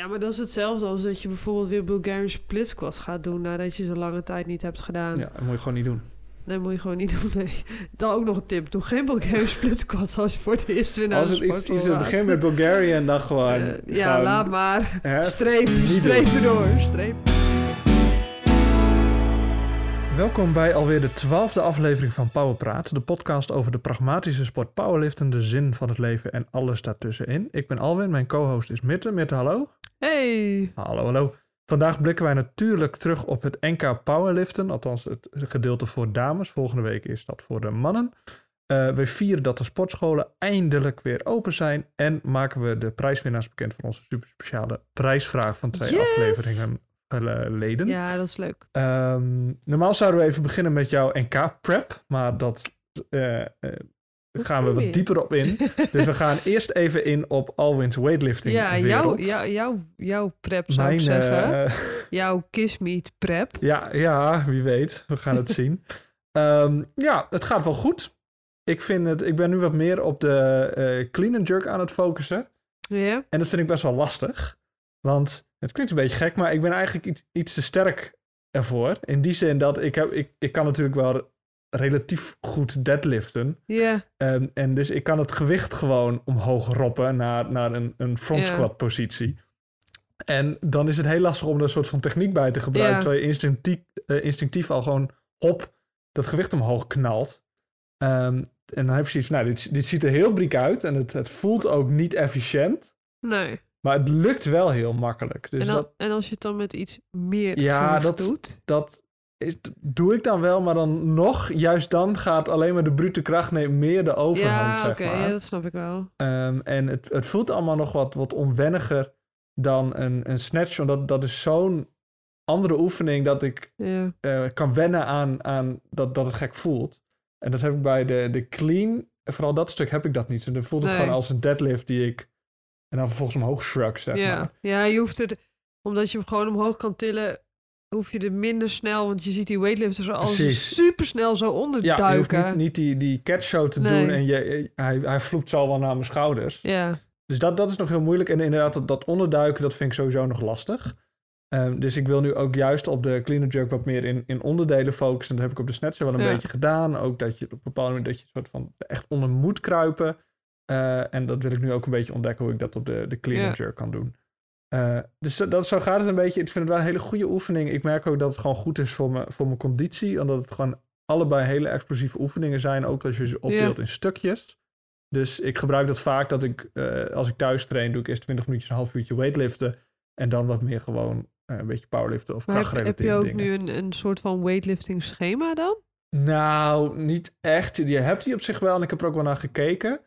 Ja, maar dat is hetzelfde als dat je bijvoorbeeld weer Bulgarian split squats gaat doen nadat je zo lange tijd niet hebt gedaan. Ja, dat moet je gewoon niet doen. Nee, moet je gewoon niet doen. Nee. Dan ook nog een tip. Doe geen Bulgarian split squats als je voor het eerst weer naar Als de het iets, in het begin met Bulgarian, dan gewoon... Eh, ja, gewoon, laat maar. hè, Streep, streep door. Streep. Welkom bij alweer de twaalfde aflevering van Powerpraat, de podcast over de pragmatische sport powerliften, de zin van het leven en alles daartussenin. Ik ben Alwin, mijn co-host is Mitte. Mitte, hallo. Hey. Hallo, hallo. Vandaag blikken wij natuurlijk terug op het NK Powerliften, althans het gedeelte voor dames. Volgende week is dat voor de mannen. Eh we vieren dat de sportscholen eindelijk weer open zijn en maken we de prijswinnaars bekend van onze super speciale prijsvraag van twee Yes! afleveringen geleden. Ja, dat is leuk. Ehm, normaal zouden we even beginnen met jouw NK-prep, maar dat eh, eh, gaan we wat dieper op in. dus we gaan eerst even in op Alwin's weightlifting Ja, jouw, jouw, jouw, jouw prep zou ik zeggen. eh, jouw kissmeet prep. ja, ja, wie weet. We gaan het zien. Ehm, ja, het gaat wel goed. Ik, vind het, ik ben nu wat meer op de eh, clean and jerk aan het focussen. Ja? En dat vind ik best wel lastig. Want het klinkt een beetje gek, maar ik ben eigenlijk iets, iets te sterk ervoor. In die zin dat ik, heb, ik, ik kan natuurlijk wel relatief goed deadliften. Ja. Ehm, en dus ik kan het gewicht gewoon omhoog roppen naar, naar een, een front squat positie. En dan is het heel lastig om er een soort van techniek bij te gebruiken. Ja. Terwijl je instinctief, eh, instinctief al gewoon hop dat gewicht omhoog knalt. Ehm, en dan heb je zoiets nou, dit, dit ziet er heel briek uit. En het, het voelt ook niet efficiënt. Nee. Maar het lukt wel heel makkelijk. Dus en, dat, en als je het dan met iets meer Ja, dat- doet. dat is, doe ik dan wel. Maar dan nog, juist dan gaat alleen maar de brute kracht neemt meer de overhand, Ja, zeg oké, maar. ja, dat snap ik wel. Ehm, en het, het voelt allemaal nog wat, wat onwenniger dan een, een snatch. Want dat, dat is zo'n andere oefening dat ik Ja. eh, kan wennen aan, aan dat, dat het gek voelt. En dat heb ik bij de, de clean, vooral dat stuk heb ik dat niet. Dus dan voelt het Nee. gewoon als een deadlift die ik... En dan vervolgens omhoog shrug, zeg ja. maar. ja, je hoeft er, omdat je hem gewoon omhoog kan tillen, hoef je er minder snel, want je ziet die weightlifters er al super snel zo onder Ja, je hoeft niet, niet die, die catch show te Nee. doen en je, hij, hij vloept zo wel naar mijn schouders. Ja, Dus dat, dat is nog heel moeilijk. En inderdaad, dat, dat onderduiken, dat vind ik sowieso nog lastig. Ehm, dus ik wil nu ook juist op de clean and jerk wat meer in, in onderdelen focussen. Dat heb ik op de snatcher wel een Ja. beetje gedaan. Ook dat je op een bepaald moment dat je soort van echt onder moet kruipen. Eh, en dat wil ik nu ook een beetje ontdekken hoe ik dat op de, de kan doen. Eh, dus dat, zo gaat het een beetje. Ik vind het wel een hele goede oefening. Ik merk ook dat het gewoon goed is voor, me, voor mijn conditie. Omdat het gewoon allebei hele explosieve oefeningen zijn. Ook als je ze opdeelt in stukjes. Dus ik gebruik dat vaak dat ik, eh, als ik thuis train, doe ik eerst 20 minuutjes, een half uurtje weightliften. En dan wat meer gewoon een beetje powerliften of maar heb, heb je krachtgerelateerde ook dingen. nu een, een soort van weightlifting schema dan? Nou, niet echt. Je hebt die op zich wel en ik heb er ook wel naar gekeken.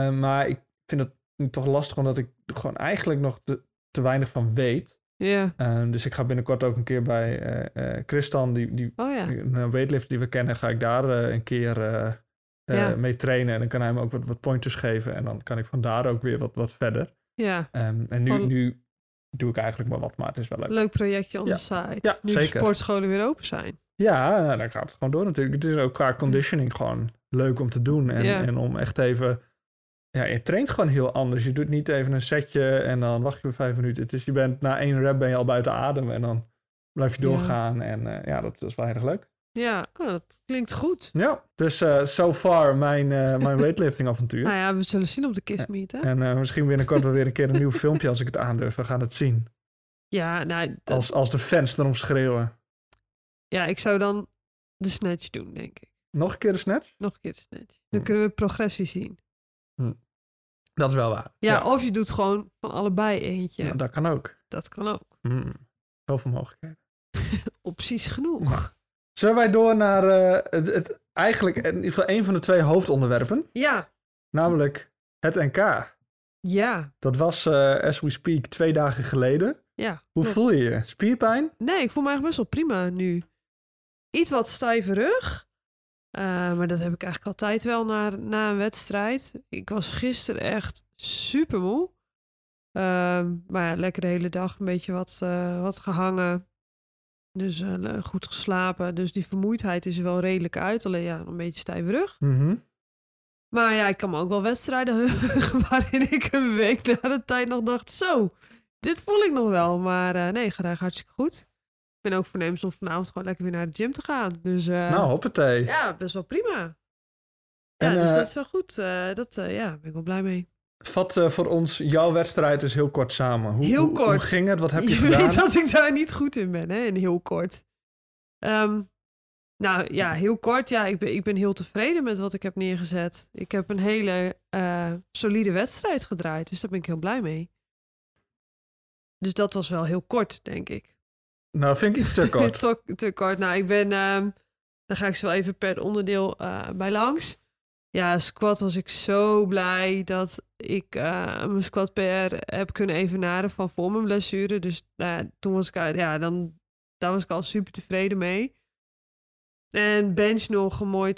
Eh, maar ik vind het nu toch lastig omdat ik er gewoon eigenlijk nog te, te weinig van weet. Ja. Eh, dus ik ga binnenkort ook een keer bij eh Christian, die, die Oh ja. een weightlifter die we kennen, ga ik daar een keer Ja. mee trainen. En dan kan hij me ook wat, wat pointers geven. En dan kan ik vandaar ook weer wat, wat verder. Ja. Ehm, en nu, nu doe ik eigenlijk maar wat, maar het is wel leuk. Leuk projectje on Ja. the side. Ja, nu de sportscholen weer open zijn. Ja, nou, dan gaat het gewoon door natuurlijk. Het is ook qua conditioning gewoon leuk om te doen. En, Ja. en om echt even... Ja, je traint gewoon heel anders. Je doet niet even een setje en dan wacht je weer vijf minuten. Het is, je bent na één rep ben je al buiten adem en dan blijf je Ja. doorgaan. En eh, ja, dat, dat is wel heel erg leuk. Ja, oh, dat klinkt goed. Ja, dus eh so far mijn, eh, mijn weightlifting avontuur. Nou ja, we zullen zien op de kissmeet, hè? En misschien binnenkort wel weer een keer een nieuw filmpje als ik het aandurf. We gaan het zien. Ja, nou, dat- Als, als de fans erom schreeuwen. ja, ik zou dan de snatch doen, denk ik. Nog een keer de snatch? Nog een keer de snatch. Dan Hm. kunnen we progressie zien. Dat is wel waar. Ja, of je doet gewoon van allebei eentje. Ja, dat kan ook. Dat kan ook. Hmm. Zoveel mogelijkheden. Opties genoeg. Zullen wij door naar eh, het, het, eigenlijk in ieder geval een van de twee hoofdonderwerpen. Ja, Namelijk het NK. ja, Dat was, eh, as we speak, twee dagen geleden. ja. Hoe klopt. voel je je? Spierpijn? Nee, ik voel me eigenlijk best wel prima nu. Iets wat stijve rug. Eh, maar dat heb ik eigenlijk altijd wel na, na een wedstrijd. Ik was gisteren echt super moe. Ehm, maar ja, lekker de hele dag een beetje wat, eh, wat gehangen. Dus eh, goed geslapen. Dus die vermoeidheid is er wel redelijk uit. Alleen ja, een beetje stijve rug. Mhm. Maar ja, ik kan me ook wel wedstrijden heugen waarin ik een week na de tijd nog dacht... Zo, dit voel ik nog wel. Maar nee, gaat eigenlijk hartstikke goed. Ik ben ook voornemens om vanavond gewoon lekker weer naar de gym te gaan. Dus, uh, nou, hoppatee. Ja, best wel prima. Ja, en, dus dat is wel goed. dat, ja, ben ik wel blij mee. Vat voor ons jouw wedstrijd dus heel kort samen. Hoe, heel kort. Hoe, ging het? Wat heb je, je gedaan? weet dat ik daar niet goed in ben, hè? En heel kort. Um, nou ja, heel kort. Ja, ik ben, ik ben heel tevreden met wat ik heb neergezet. Ik heb een hele uh, solide wedstrijd gedraaid. Dus daar ben ik heel blij mee. Dus dat was wel heel kort, denk ik. Nou, vind ik iets te kort. te, te, kort. Nou, ik ben... Um, dan ga ik zo even per onderdeel uh, bij langs. Ja, squat was ik zo blij dat ik uh, mijn squat PR heb kunnen evenaren van voor mijn blessure. Dus toen was ik... ja, dan, daar was ik al super tevreden mee. En bench nog een mooi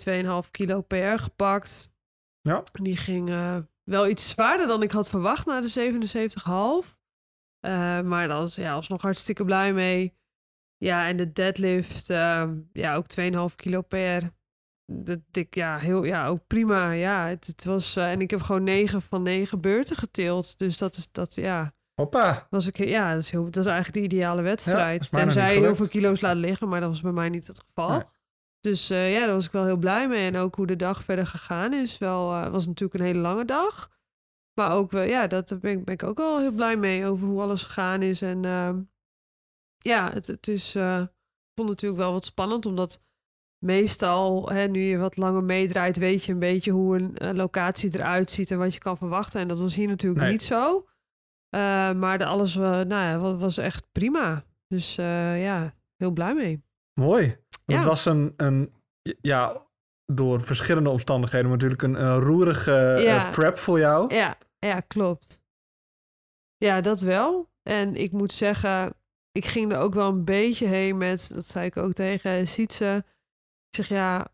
2,5 kilo per gepakt. Ja. Die ging uh, wel iets zwaarder dan ik had verwacht na de 77,5. Uh, maar daar was ja, alsnog hartstikke blij mee. Ja, en de deadlift, uh, ja, ook 2,5 kilo per. Dat ik, ja, heel, ja, ook prima. Ja, het, het was, uh, en ik heb gewoon 9 van 9 beurten getild. Dus dat is, dat, ja. Hoppa. Was ik, ja, dat is, heel, dat is eigenlijk de ideale wedstrijd. Ja, Tenzij je heel veel kilo's laat liggen, maar dat was bij mij niet het geval. Nee. Dus uh, ja, daar was ik wel heel blij mee. En ook hoe de dag verder gegaan is. Wel, uh, was natuurlijk een hele lange dag. Maar ook wel, ja, daar ben, ben, ik ook wel heel blij mee over hoe alles gegaan is. En uh, ja, het, het is, uh, ik vond natuurlijk wel wat spannend, omdat meestal, hè, nu je wat langer meedraait, weet je een beetje hoe een locatie eruit ziet en wat je kan verwachten. En dat was hier natuurlijk nee. niet zo. maar de alles nou ja, was echt prima. Dus ja, heel blij mee. Mooi. Ja. Het was een, een, ja, door verschillende omstandigheden natuurlijk een, een roerige ja. prep voor jou. Ja, ja, klopt. Ja, dat wel. En ik moet zeggen, ik ging er ook wel een beetje heen met, dat zei ik ook tegen Sietse. Ik zeg ja,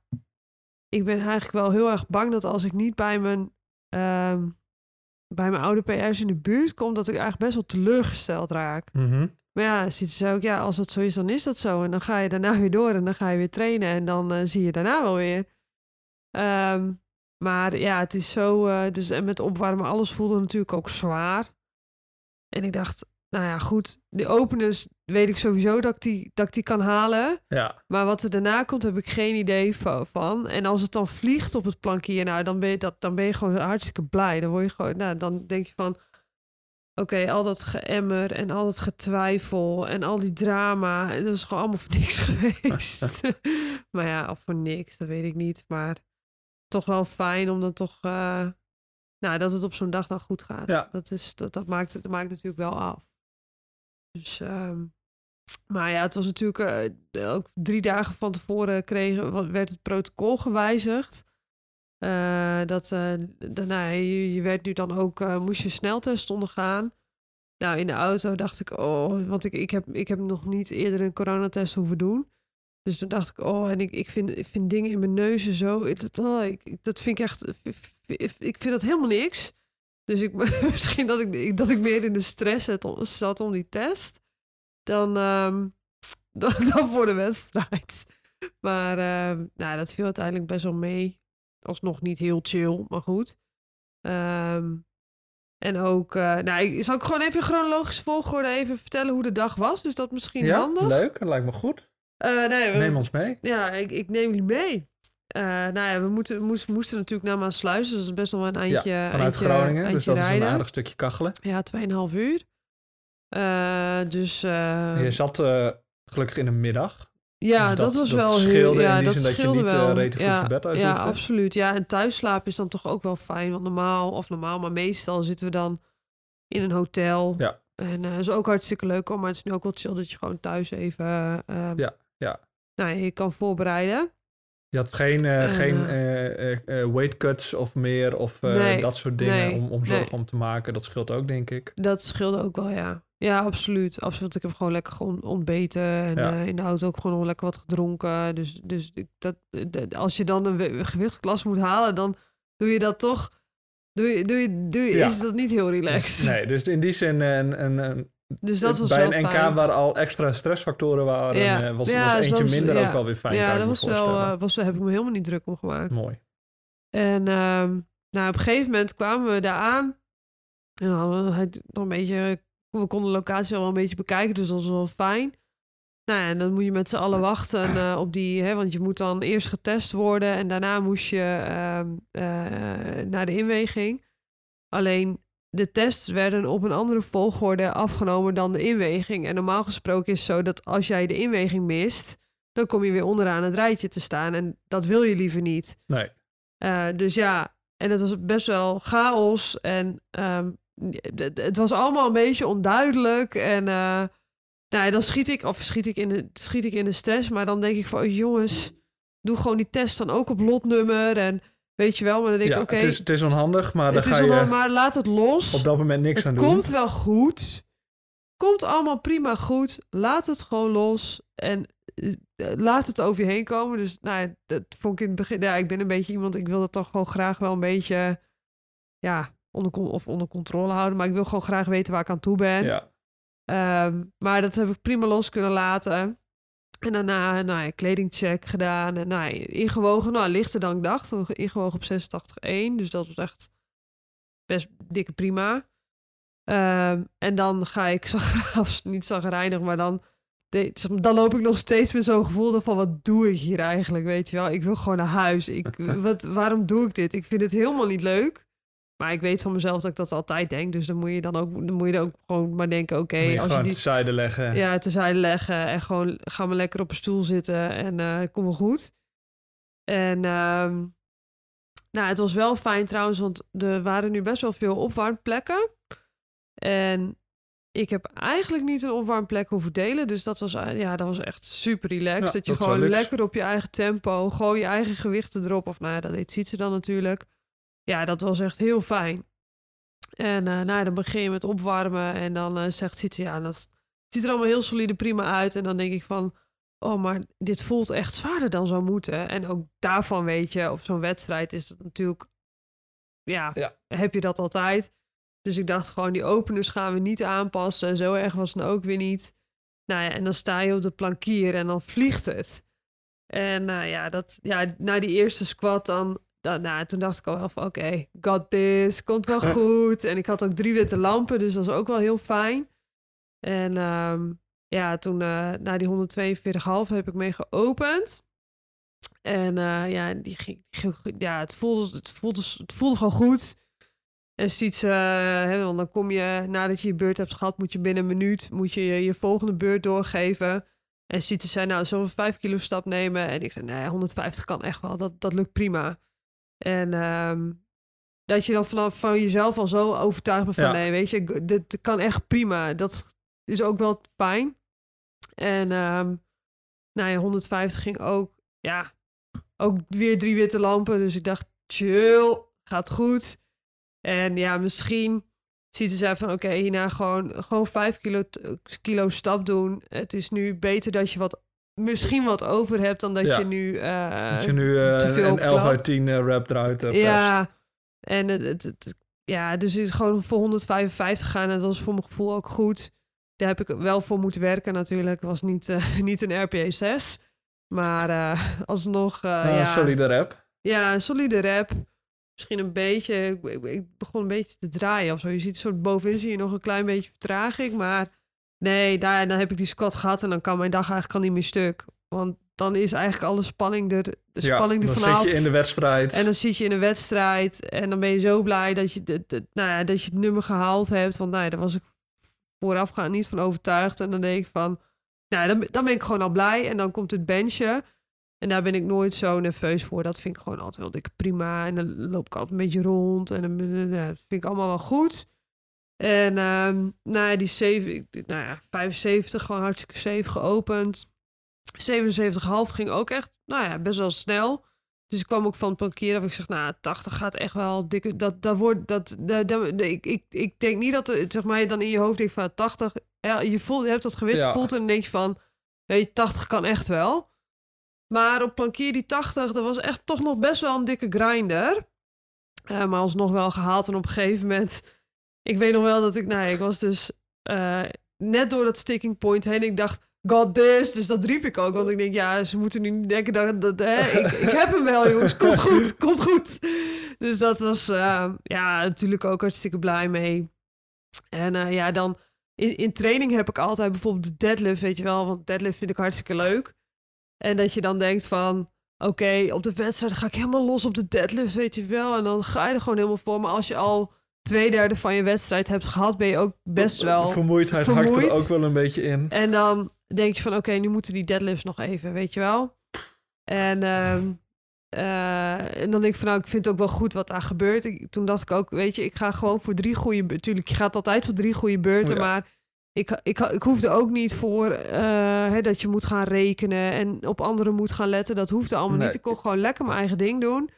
ik ben eigenlijk wel heel erg bang dat als ik niet bij mijn, um, bij mijn oude PR's in de buurt kom, dat ik eigenlijk best wel teleurgesteld raak. Mm -hmm. Maar ja, ziet ze ook, ja, als dat zo is, dan is dat zo. En dan ga je daarna weer door en dan ga je weer trainen en dan uh, zie je daarna wel weer. Um, maar ja, het is zo, uh, dus en met opwarmen, alles voelde natuurlijk ook zwaar. En ik dacht, nou ja, goed, de openers weet ik sowieso dat ik die, dat ik die kan halen. Ja. Maar wat er daarna komt, heb ik geen idee van. En als het dan vliegt op het plankje, nou, dan ben je, dat, dan ben je gewoon hartstikke blij. Dan word je gewoon, nou, dan denk je van, Oké, al dat geëmmer en al dat getwijfel en al die drama. Dat is gewoon allemaal voor niks geweest. maar ja, of voor niks, dat weet ik niet. Maar toch wel fijn om dan toch... Uh, nou, dat het op zo'n dag dan goed gaat. Ja. Dat, is, dat, dat, maakt, dat maakt natuurlijk wel af. Dus... Um, maar ja, het was natuurlijk uh, ook drie dagen van tevoren kregen, werd het protocol gewijzigd. Uh, dat, uh, daarna, je, werd nu dan ook, moest je sneltest ondergaan. Nou, in de auto dacht ik, oh, want ik, ik, heb, ik heb nog niet eerder een coronatest hoeven doen. Dus toen dacht ik, oh, en ik, ik, vind, ik vind dingen in mijn neuzen zo, oh, ik, dat vind ik echt, ik vind dat helemaal niks. Dus ik, misschien dat ik, dat ik meer in de stress zat om die test dan, um, dan, dan, voor de wedstrijd. Maar uh, nou, dat viel uiteindelijk best wel mee alsnog niet heel chill, maar goed. Um, en ook, uh, nou, ik zal ik gewoon even in chronologische volgorde even vertellen hoe de dag was. Dus dat misschien ja, handig. leuk. Dat lijkt me goed. Uh, nee, we, neem ons mee. Ja, ik, ik neem jullie mee. Uh, nou ja, we, moeten, we moesten, moesten natuurlijk naar Maasluis. Dus dat is best wel een eindje ja, vanuit eindje, Groningen. Eindje dus dat rijden. is een aardig stukje kachelen. Ja, 2,5 uur. dus... je zat gelukkig in de middag. Ja, dus dat, dat, was dat wel scheelde heel, ja, dat zin dat je scheelde niet wel. redelijk ja, goed je bed uit Ja, absoluut. Ja, en thuisslapen is dan toch ook wel fijn. Want normaal, of normaal, maar meestal zitten we dan in een hotel. Ja. En dat is ook hartstikke leuk hoor. Maar het is nu ook wel chill dat je gewoon thuis even... Ja, ja. Nou, je kan voorbereiden. Je had geen, uh, geen uh, weight cuts of meer of nee, dat soort dingen nee, om, om zorg nee. om te maken. Dat scheelt ook, denk ik. Dat scheelde ook wel, ja. Ja, absoluut. absoluut. Ik heb gewoon lekker gewoon ontbeten. En Ja. in de auto ook gewoon lekker wat gedronken. Dus, dus dat, dat- als je dan een gewichtsklasse moet halen, dan doe je dat toch... Doe je, doe je, doe je, Ja. Is dat niet heel relaxed. Nee, dus in die zin een, een, een, Dus dat was bij een NK fijn. waar al extra stressfactoren waren, Ja. eh, was, Ja, was eentje soms- minder ja. ook wel weer fijn. kan Ja, dat was wel, eh, was, daar heb ik me helemaal niet druk om gemaakt. Mooi. En ehm, nou, op een gegeven moment kwamen we daar aan. En dan hadden we het nog een beetje we konden de locatie al wel een beetje bekijken, dus dat was wel fijn. Nou ja, en dan moet je met z'n allen wachten eh, op die, hè, want je moet dan eerst getest worden en daarna moest je ehm, eh, naar de inweging. Alleen de tests werden op een andere volgorde afgenomen dan de inweging. En normaal gesproken is het zo dat als jij de inweging mist, dan kom je weer onderaan het rijtje te staan. En dat wil je liever niet. Nee. Uh, dus ja, en het was best wel chaos. En um, het, het, was allemaal een beetje onduidelijk. En uh, nou, dan schiet ik, of schiet ik, in de, schiet ik in de stress. Maar dan denk ik van, oh, jongens, doe gewoon die test dan ook op lotnummer. En weet je wel, maar dan denk ik, oké. Okay, het, is, het is onhandig, maar dan het ga is je onhandig, maar laat het los. op dat moment niks het aan doen. Het komt wel goed. Komt allemaal prima goed. Laat het gewoon los. En uh, laat het over je heen komen. Dus nou, dat vond ik in het begin. Ja, ik ben een beetje iemand. Ik wil dat toch gewoon graag wel een beetje. Ja, onder, of onder controle houden. Maar ik wil gewoon graag weten waar ik aan toe ben. Ja. Um, maar dat heb ik prima los kunnen laten. En daarna nou ja, kledingcheck gedaan. En nou, ingewogen, nou, lichter dan ik dacht. Ingewogen op 86,1. Dus dat was echt best dikke prima. Um, en dan ga ik, zag, niet zagrijnig, maar dan, dan loop ik nog steeds met zo'n gevoel van wat doe ik hier eigenlijk, weet je wel. Ik wil gewoon naar huis. Ik, wat, waarom doe ik dit? Ik vind het helemaal niet leuk. Maar ik weet van mezelf dat ik dat altijd denk. Dus dan moet je dan ook, dan moet je ook gewoon maar denken: oké, okay, als je die tezijde leggen. Ja, tezijde leggen. En gewoon ga maar lekker op een stoel zitten en uh, kom wel goed. En um, nou, het was wel fijn trouwens, want er waren nu best wel veel opwarmplekken. En ik heb eigenlijk niet een opwarmplek hoeven delen. Dus dat was, ja, dat was echt super relaxed. Ja, dat je dat gewoon lekker op je eigen tempo, gewoon je eigen gewichten erop. Of nou ja, dat deed ziet ze dan natuurlijk. Ja, dat was echt heel fijn. En uh, nou, dan begin je met opwarmen en dan uh, zegt Sietse, ja, dat ziet er allemaal heel solide prima uit. En dan denk ik van, oh, maar dit voelt echt zwaarder dan zou moeten. En ook daarvan weet je, op zo'n wedstrijd is het natuurlijk, ja, Ja. heb je dat altijd. Dus ik dacht gewoon, die openers gaan we niet aanpassen. Zo erg was het ook weer niet. Nou ja, en dan sta je op de plankier en dan vliegt het. En nou ja, dat, ja, na die eerste squat dan, dan nou, toen dacht ik al wel van oké, got this, komt wel goed. En ik had ook drie witte lampen, dus dat was ook wel heel fijn. En um, ja, toen uh, na die 142,5 heb ik mee geopend. En uh, ja, die ging, ja het, voelde, het, voelde, het voelde gewoon goed. En ziet ze, hè, want dan kom je, nadat je je beurt hebt gehad, moet je binnen een minuut moet je, je, je volgende beurt doorgeven. En ziet ze zei, nou, zullen we 5 kilo stap nemen? En ik zei, nee, 150 kan echt wel, dat, dat lukt prima. En um, dat je dan vanaf van jezelf al zo overtuigd bent van, Ja. nee, weet je, dit kan echt prima. Dat is ook wel fijn. En um, nou ja, 150 ging ook, ja, ook weer drie witte lampen. Dus ik dacht, chill, gaat goed. En ja, misschien ziet ze zij van oké, okay, hierna gewoon, gewoon vijf kilo, kilo stap doen. Het is nu beter dat je wat, misschien wat over hebt dan dat Ja. je nu, uh, Dat je nu uh, te veel een 11 klapt. uit 10 uh, rap eruit hebt. Ja, en het, het, het- ja, dus is gewoon voor 155 gaan en dat was voor mijn gevoel ook goed. Daar heb ik wel voor moeten werken natuurlijk. Het was niet, eh, niet een RPA 6. Maar eh, alsnog, eh, Uh, ja. Solide rap. Ja, een solide rap. Misschien een beetje. Ik begon een beetje te draaien of zo. Je ziet soort bovenin zie je nog een klein beetje vertraging. Maar nee, daar, dan heb ik die squat gehad en dan kan mijn dag eigenlijk al niet meer stuk. Want dan is eigenlijk alle spanning er, de Ja, spanning er dan vanaf. zit je in de wedstrijd. En dan zit je in een wedstrijd en dan ben je zo blij dat je, de, de- nou ja, dat je het nummer gehaald hebt. Want nou ja, daar was ik voorafgaand niet van overtuigd. En dan denk ik van, nou ja, dan, dan ben ik gewoon al blij. En dan komt het benchje. En daar ben ik nooit zo nerveus voor. Dat vind ik gewoon altijd wel dikke prima. En dan loop ik altijd een beetje rond. En dan ja, dat vind ik allemaal wel goed. En ehm nou ja, die 7, ik- nou ja, 75 gewoon hartstikke safe geopend. 77,5 ging ook echt, nou ja, best wel snel. Dus ik kwam ook van het parkeren af. Ik zeg, nou, 80 gaat echt wel dikke. Dat, dat wordt, dat, dat, dat- ik, ik, ik denk niet dat zeg maar, je dan in je hoofd denkt van 80. Ja, je, voelt, je hebt dat gewicht, Ja. voelt en dan denk je van, weet je, 80 kan echt wel. Maar op plankier die 80, dat was echt toch nog best wel een dikke grinder. Eh, maar alsnog wel gehaald. En op een gegeven moment, ik weet nog wel dat ik, nou, ik was dus eh, net door dat sticking point heen. Ik dacht, got this. Dus dat riep ik ook. Want ik denk, ja, ze moeten nu niet denken dat, dat hè, ik, ik heb hem wel, jongens. Komt goed, komt goed. Dus dat was, eh, ja, natuurlijk ook hartstikke blij mee. En eh, ja, dan in, in training heb ik altijd bijvoorbeeld de deadlift, weet je wel. Want deadlift vind ik hartstikke leuk. En dat je dan denkt van, oké, op de wedstrijd ga ik helemaal los op de deadlift, weet je wel. En dan ga je er gewoon helemaal voor. Maar als je al twee derde van je wedstrijd hebt gehad, ben je ook best wel Vermoeidheid hakt vermoeid. er ook wel een beetje in. En dan denk je van, oké, nu moeten die deadlifts nog even, weet je wel. En, ehm, eh, en dan denk ik van, nou, ik vind het ook wel goed wat daar gebeurt. Ik, toen dacht ik ook, weet je, ik ga gewoon voor drie goede... Natuurlijk, je gaat altijd voor drie goede beurten, Ja. maar... Ik, ik, ik hoefde ook niet voor eh, hè, dat je moet gaan rekenen en op anderen moet gaan letten. Dat hoefde allemaal Nee. niet. Ik kon gewoon lekker mijn eigen ding doen.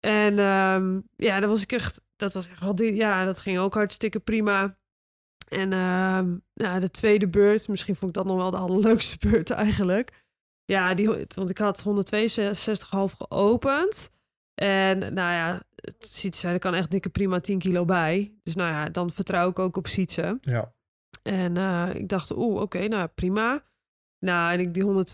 En ehm, ja, dat was ik echt, dat was echt ja, dat ging ook hartstikke prima. En ehm, ja, de tweede beurt, misschien vond ik dat nog wel de allerleukste beurt eigenlijk. Ja, die, want ik had 162,5 geopend. En nou ja, het Sietse, er kan echt dikke prima 10 kilo bij. Dus nou ja, dan vertrouw ik ook op Sietse. Ja. En eh, ik dacht, oeh, oké, nou prima. Nou, en ik die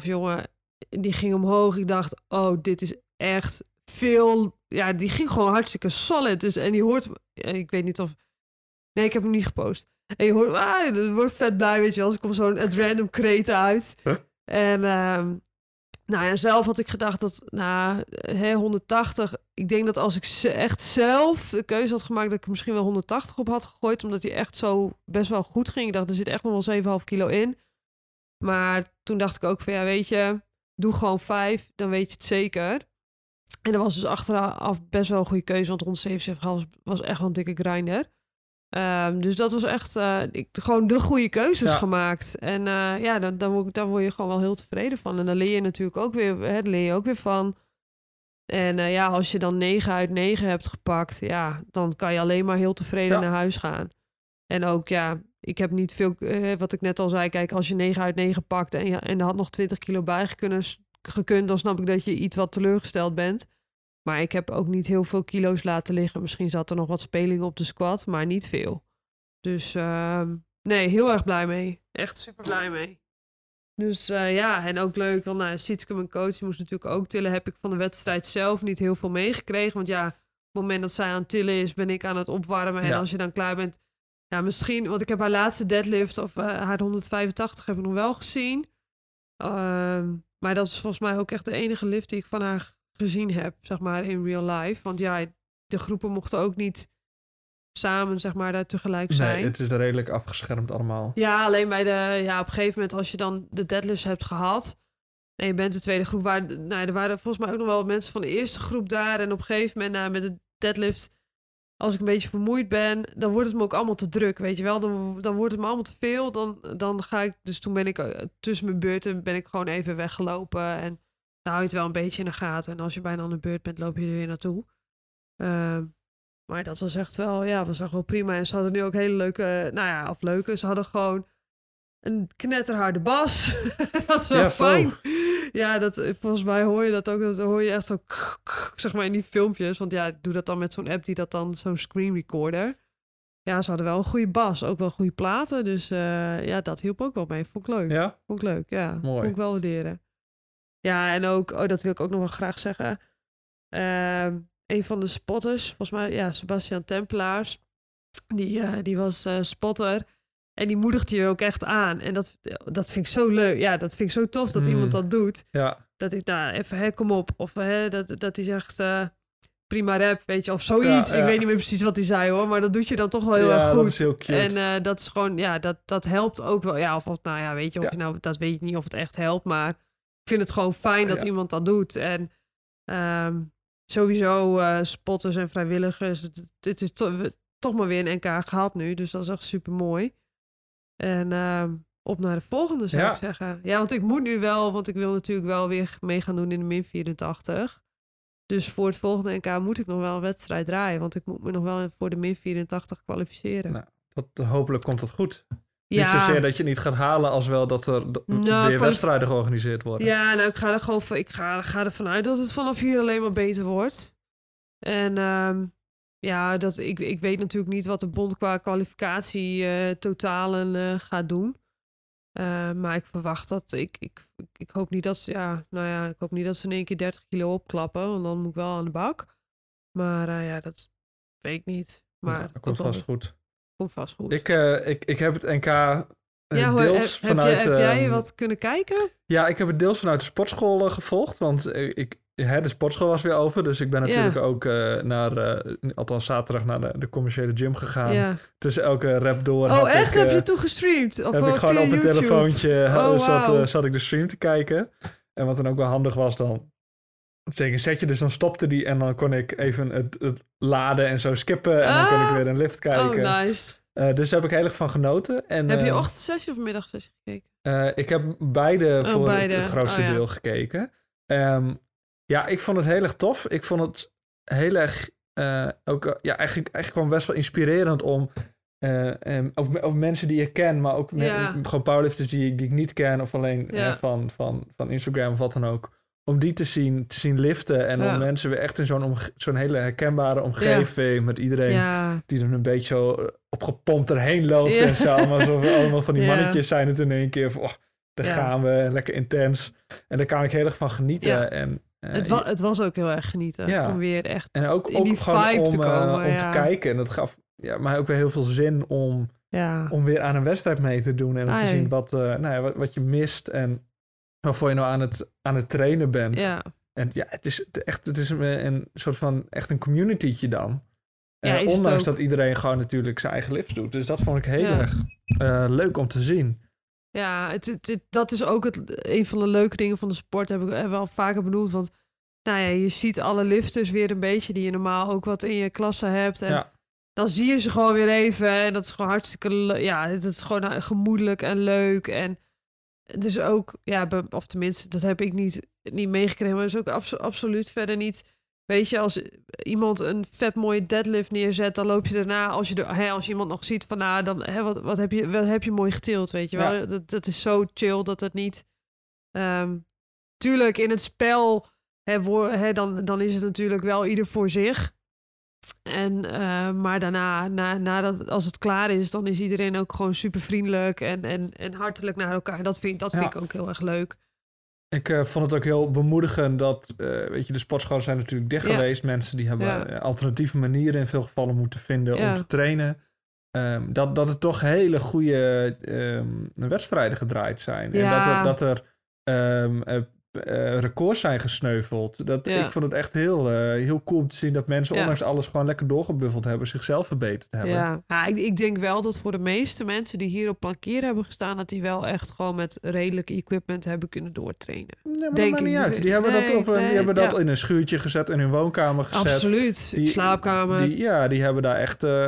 172,5 jongen, die ging omhoog. Ik dacht, oh, dit is echt veel. Ja, die ging gewoon hartstikke solid. Dus, en die hoort, ja, ik weet niet of. Nee, ik heb hem niet gepost. En je hoort, ah, dat wordt vet blij, weet je wel. Dus ik kom zo'n at random kreten uit. Huh? En ehm, nou ja, zelf had ik gedacht dat, nou, hè, 180. Ik denk dat als ik ze- echt zelf de keuze had gemaakt, dat ik er misschien wel 180 op had gegooid. Omdat hij echt zo best wel goed ging. Ik dacht, er zit echt nog wel 7,5 kilo in. Maar toen dacht ik ook van, ja, weet je, doe gewoon 5, dan weet je het zeker. En dat was dus achteraf best wel een goede keuze, want 177,5 was echt wel een dikke grinder. Ehm, dus dat was echt eh, ik, gewoon de goede keuzes Ja. gemaakt. En eh, ja, dan, dan, word, ik- daar word je gewoon wel heel tevreden van. En dan leer je natuurlijk ook weer, hè, leer je ook weer van. En eh, ja, als je dan 9 uit 9 hebt gepakt, ja, dan kan je alleen maar heel tevreden Ja. naar huis gaan. En ook, ja, ik heb niet veel, wat ik net al zei, kijk, als je 9 uit 9 pakt en, ja, en er had nog 20 kilo bij gekund, gekund, dan snap ik dat je iets wat teleurgesteld bent. Maar ik heb ook niet heel veel kilo's laten liggen. Misschien zat er nog wat speling op de squat, maar niet veel. Dus ehm, nee, heel erg blij mee. Echt super blij mee. Dus eh, ja, en ook leuk, want nou, Sietske, mijn coach, die moest natuurlijk ook tillen. Heb ik van de wedstrijd zelf niet heel veel meegekregen. Want ja, op het moment dat zij aan het tillen is, ben ik aan het opwarmen. En als je dan klaar bent, ja, misschien, want ik heb haar laatste deadlift of eh, haar 185 heb ik nog wel gezien. Ehm, maar dat is volgens mij ook echt de enige lift die ik van haar gezien heb, zeg maar, in real life. Want ja, de groepen mochten ook niet samen, zeg maar, daar tegelijk zijn. Nee, het is redelijk afgeschermd allemaal. Ja, alleen bij de, ja, op een gegeven moment als je dan de deadlifts hebt gehad en je bent de tweede groep, waar, nou, er waren volgens mij ook nog wel mensen van de eerste groep daar en op een gegeven moment nou, met de deadlift, als ik een beetje vermoeid ben, dan wordt het me ook allemaal te druk, weet je wel. Dan, dan wordt het me allemaal te veel, dan, dan ga ik, dus toen ben ik eh, tussen mijn beurten ben ik gewoon even weggelopen en dan hou je het wel een beetje in de gaten. En als je bijna aan de beurt bent, loop je er weer naartoe. Ehm, maar dat was echt wel, ja, was echt wel prima. En ze hadden nu ook hele leuke, nou ja, of leuke. Ze hadden gewoon een knetterharde bas. dat is wel Ja, fijn. fijn. Ja, dat, volgens mij hoor je dat ook. Dat hoor je echt zo, zeg maar, in die filmpjes. Want ja, ik doe dat dan met zo'n app die dat dan, zo'n screen recorder. Ja, ze hadden wel een goede bas. Ook wel goede platen. Dus eh, ja, dat hielp ook wel mee. Vond ik leuk. Ja? Vond ik leuk, ja. Mooi. Vond ik wel waarderen. Ja, en ook, oh, dat wil ik ook nog wel graag zeggen. Ehm, een van de spotters, volgens mij, ja, Sebastian Tempelaars, die, eh, die was eh, spotter. En die moedigt je ook echt aan. En dat, dat vind ik zo leuk. Ja, dat vind ik zo tof dat Mm. iemand dat doet. Ja. Dat ik, nou, even, hè, kom op. Of hè, dat, dat hij zegt, eh, prima rap, weet je. Of zoiets. Ja, Ik weet niet meer precies wat hij zei, hoor. Maar dat doet je dan toch wel heel ja, erg dat goed. is heel cute. En dat is gewoon, ja, dat, dat helpt ook wel. Ja, of, of nou ja, weet je, of je nou, dat weet je niet of het echt helpt, maar vind het gewoon fijn dat Ja. iemand dat doet. En ehm, sowieso eh, spotters en vrijwilligers, het, het is to- toch maar weer een NK gehad nu, dus dat is echt super mooi. En ehm, op naar de volgende zou Ja. ik zeggen. Ja, want ik moet nu wel, want ik wil natuurlijk wel weer mee gaan doen in de min 84. Dus voor het volgende NK moet ik nog wel een wedstrijd draaien, want ik moet me nog wel voor de min 84 kwalificeren. Nou, Dat, hopelijk komt dat goed. Ja. Niet zozeer dat je niet gaat halen, als wel dat er d- Nou, weer wedstrijden georganiseerd worden. Ja, nou, ik ga er gewoon van, ik ga, ga ervan uit dat het vanaf hier alleen maar beter wordt. En ehm, ja, dat, ik, ik weet natuurlijk niet wat de bond qua kwalificatie eh, totalen eh, gaat doen. Eh, maar ik verwacht dat, ik, ik, ik, hoop niet dat ze, ja, nou ja, ik hoop niet dat ze in één keer 30 kilo opklappen, want dan moet ik wel aan de bak. Maar ja, dat weet ik niet. Maar dat komt vast goed. Komt vast goed. Ik, eh, ik, ik heb het NK eh, ja, hoe, deels heb, heb, vanuit... jij, heb jij ehm, wat kunnen kijken? Ja, ik heb het deels vanuit de sportschool eh, gevolgd. Want ik, hè, de sportschool was weer open. Dus ik ben Ja. natuurlijk ook naar, althans zaterdag, naar de, de commerciële gym gegaan. ja. Tussen elke rap door. Oh, echt? Ik, heb je toen gestreamd? Of heb ik gewoon op een telefoontje Oh, zat, wauw. zat ik de stream te kijken. En wat dan ook wel handig was, dan zeker een setje, dus dan stopte die en dan kon ik even het, het laden en zo skippen. En dan kon ik Ah. weer een lift Oh, kijken. nice. Eh, dus daar heb ik heel erg van genoten. En, Heb je eh, ochtendsessie of middagsessie gekeken? eh, ik heb beide voor het- beide. Het, grootste Oh, ja. deel gekeken. Ehm, ja, ik vond het heel erg tof. Ik vond het heel erg, ook, ja, eigenlijk, eigenlijk gewoon best wel inspirerend om, me- ook mensen die ik ken, maar ook me- gewoon powerlifters die, ik- die ik niet ken of alleen Ja. van, van, van Instagram of wat dan ook. Om die te zien, te zien liften en Ja. om mensen weer echt in zo'n zo'n hele herkenbare omgeving met iedereen Ja. die er een beetje zo opgepompt erheen loopt en zo. Allemaal, zo, allemaal van die mannetjes zijn het in één keer van, oh, daar gaan we, lekker intens. En daar kan ik heel erg van genieten. En, eh, Het, wa het was ook heel erg genieten. Om weer echt... en ook, in ook die vibe om, te eh, komen, om te kijken. En dat gaf ja, mij ook weer heel veel zin om, om weer aan een wedstrijd mee te doen. En om te zien wat, eh, nou ja, wat, wat je mist en waarvoor je nou aan het, aan het trainen bent. Ja. En ja, het is echt het is een, een soort van echt een communitytje dan. Ja, Eh, ondanks dat iedereen gewoon natuurlijk zijn eigen lifts doet. Dus dat vond ik heel Ja. erg eh, leuk om te zien. Ja, het, het, het- dat is ook het, een van de leuke dingen van de sport. Heb ik heb wel vaker benoemd. Want nou ja, je ziet alle lifters weer een beetje die je normaal ook wat in je klasse hebt. En Ja. dan zie je ze gewoon weer even. En dat is gewoon hartstikke Ja, het is gewoon eh, gemoedelijk en leuk. En dus ook, ja, of tenminste, dat heb ik niet, niet meegekregen. Maar het is ook abso- absoluut verder niet. Weet je, als iemand een vet mooie deadlift neerzet, dan loop je daarna, als je, er, hè, als je iemand nog ziet van, nou, dan, hè, wat, wat, heb je, wat heb je mooi getild, weet je wel. Ja. Dat, dat is zo chill dat het niet... ehm, tuurlijk, in het spel, hè, wo- hè, dan, dan is het natuurlijk wel ieder voor zich. En, eh, maar daarna, na, nadat, als het klaar is, dan is iedereen ook gewoon super vriendelijk en, en, en hartelijk naar elkaar. Dat vind, dat vind Ja. ik ook heel erg leuk. Ik eh, vond het ook heel bemoedigend dat, eh, weet je, de sportscholen zijn natuurlijk dicht Ja. geweest. Mensen die hebben Ja. alternatieve manieren in veel gevallen moeten vinden om te trainen. Ehm, dat, dat er toch hele goede ehm, wedstrijden gedraaid zijn. En dat er, dat er ehm, eh, records zijn gesneuveld. Dat, Ja. Ik vond het echt heel, eh, heel cool om te zien dat mensen, Ja. ondanks alles, gewoon lekker doorgebuffeld hebben, zichzelf verbeterd hebben. Ja, ja ik, ik denk wel dat voor de meeste mensen die hier op plankier hebben gestaan, dat die wel echt gewoon met redelijk equipment hebben kunnen doortrainen. Nee, maar dat Denk maakt niet uit. Die hebben dat, op een, die hebben dat in een schuurtje gezet, in hun woonkamer gezet. Absoluut. Die- Slaapkamer. Die, ja, die hebben daar echt eh,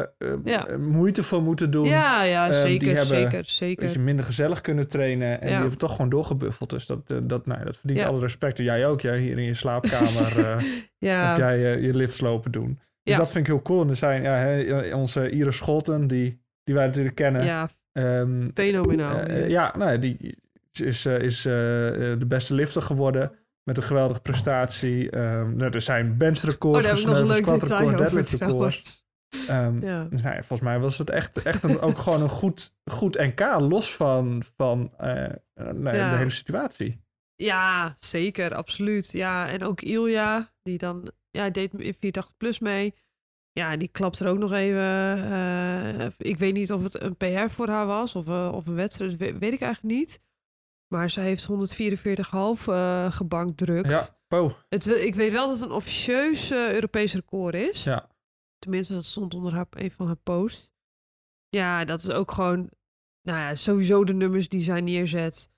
moeite voor moeten doen. ja, ja, Ehm, die zeker, hebben- zeker, zeker. Dat je minder gezellig kunnen trainen. En die hebben toch gewoon doorgebuffeld. Dus dat, dat, nou, dat verdient Ja. alle respect. En jij ook. Jij hier in je slaapkamer eh, ja, heb jij eh, je lifts lopen doen. Dus dat vind ik heel cool. En er zijn ja, hè, onze Iris Scholten, die, die wij natuurlijk kennen. ja, Ehm, fenomenaal. eh, ja, nou, die is, eh, is eh, eh, de beste lifter geworden. Met een geweldige prestatie. Ehm, nou, er zijn oh, benchrecords een gesneuveld, leuk squat detail record, over deadlift records. trouwens. Ehm, Ja. dus nou ja, volgens mij was het echt, echt een, ook gewoon een goed, goed NK, los van, van eh, nou Ja. de hele situatie. Ja, zeker, absoluut. Ja, en ook Ilja, die dan, ja, deed in 480 plus mee. Ja, die klapt er ook nog even. eh, ik weet niet of het een PR voor haar was of, eh, of een wedstrijd, weet, weet ik eigenlijk niet. Maar ze heeft 144,5 eh gebankdrukt. Ja, wow. Het, ik weet wel dat het een officieus eh, Europees record is. Ja. Tenminste, dat stond onder haar, een van haar posts. Ja, dat is ook gewoon... Nou ja, sowieso de nummers die zij neerzet.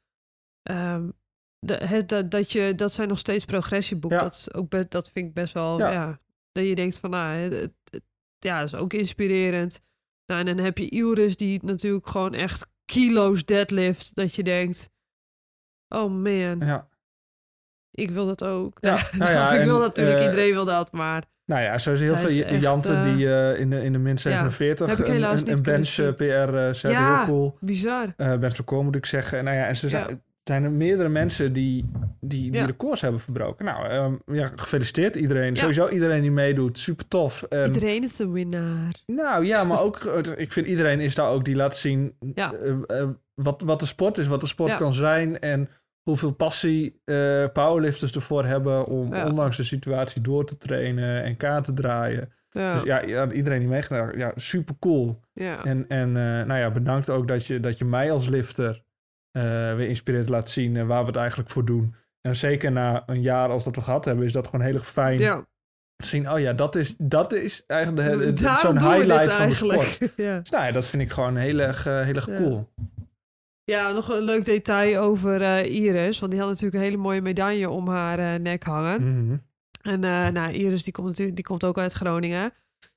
Ehm, de, het, dat, dat, je, dat zijn nog steeds progressieboeken. Ja. Dat, is ook be- dat vind ik best wel... Ja. Ja. dat je denkt van, nou, het, het- het- ja, dat is ook inspirerend. Nou, en dan heb je Iris die natuurlijk gewoon echt kilo's deadlift. Dat je denkt, oh man, ja. ik wil dat ook. Ja, Nou, ja, ik wil en, natuurlijk, eh, iedereen wil dat, maar... Nou ja, zo is heel veel echt, Janten eh, die eh, in, de, in de min 47 heb ik een, een, bench eh. PR eh, zetten. Ja. Heel cool. Bizar. Eh bench record moet ik zeggen. En Nou ja, en ze zijn, zijn er meerdere mensen die, die, die Ja. records hebben verbroken. Nou, ehm, ja, gefeliciteerd iedereen. Ja. Sowieso iedereen die meedoet. Super tof. En, Iedereen is een winnaar. Nou ja, maar ook, ik vind iedereen is daar ook die laat zien Ja. eh, eh, wat, wat de sport is, wat de sport Ja. kan zijn en hoeveel passie eh, powerlifters ervoor hebben om Ja. ondanks de situatie door te trainen en kaart te draaien. Ja. Dus ja, ja, iedereen die meegedaan, ja, super cool. ja. En, en eh, nou ja, bedankt ook dat je, dat je mij als lifter weer inspireert laat zien eh, waar we het eigenlijk voor doen. En zeker na een jaar als dat we gehad hebben, is dat gewoon heel erg fijn ja. te zien. Oh ja, dat is, dat is eigenlijk zo'n highlight van de sport. ja. Dus nou ja, dat vind ik gewoon heel erg, eh, heel erg Ja. cool. ja, nog een leuk detail over eh, Iris. Want die had natuurlijk een hele mooie medaille om haar eh, nek hangen. Mhm. En eh, nou, Iris die komt, natuurlijk, die komt ook uit Groningen.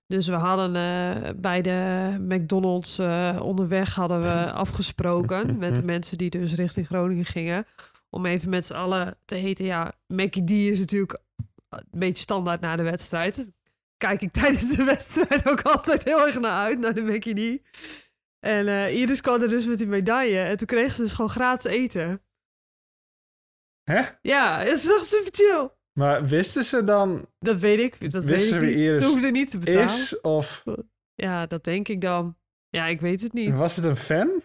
Dus we hadden eh, bij de McDonald's eh, onderweg hadden we afgesproken met de mensen die dus richting Groningen gingen. Om even met z'n allen te eten. Ja, Mackie D is natuurlijk een beetje standaard na de wedstrijd. Kijk ik tijdens de wedstrijd ook altijd heel erg naar uit, naar de Mackie D. En eh, Iris kwam er dus met die medaille. En toen kregen ze dus gewoon gratis eten. Hè? Ja, het is echt super chill. Maar wisten ze dan Dat weet ik. Dat weet ik niet. Iris hoefde niet te betalen. is of Ja, dat denk ik dan. Ja, ik weet het niet. was het een fan?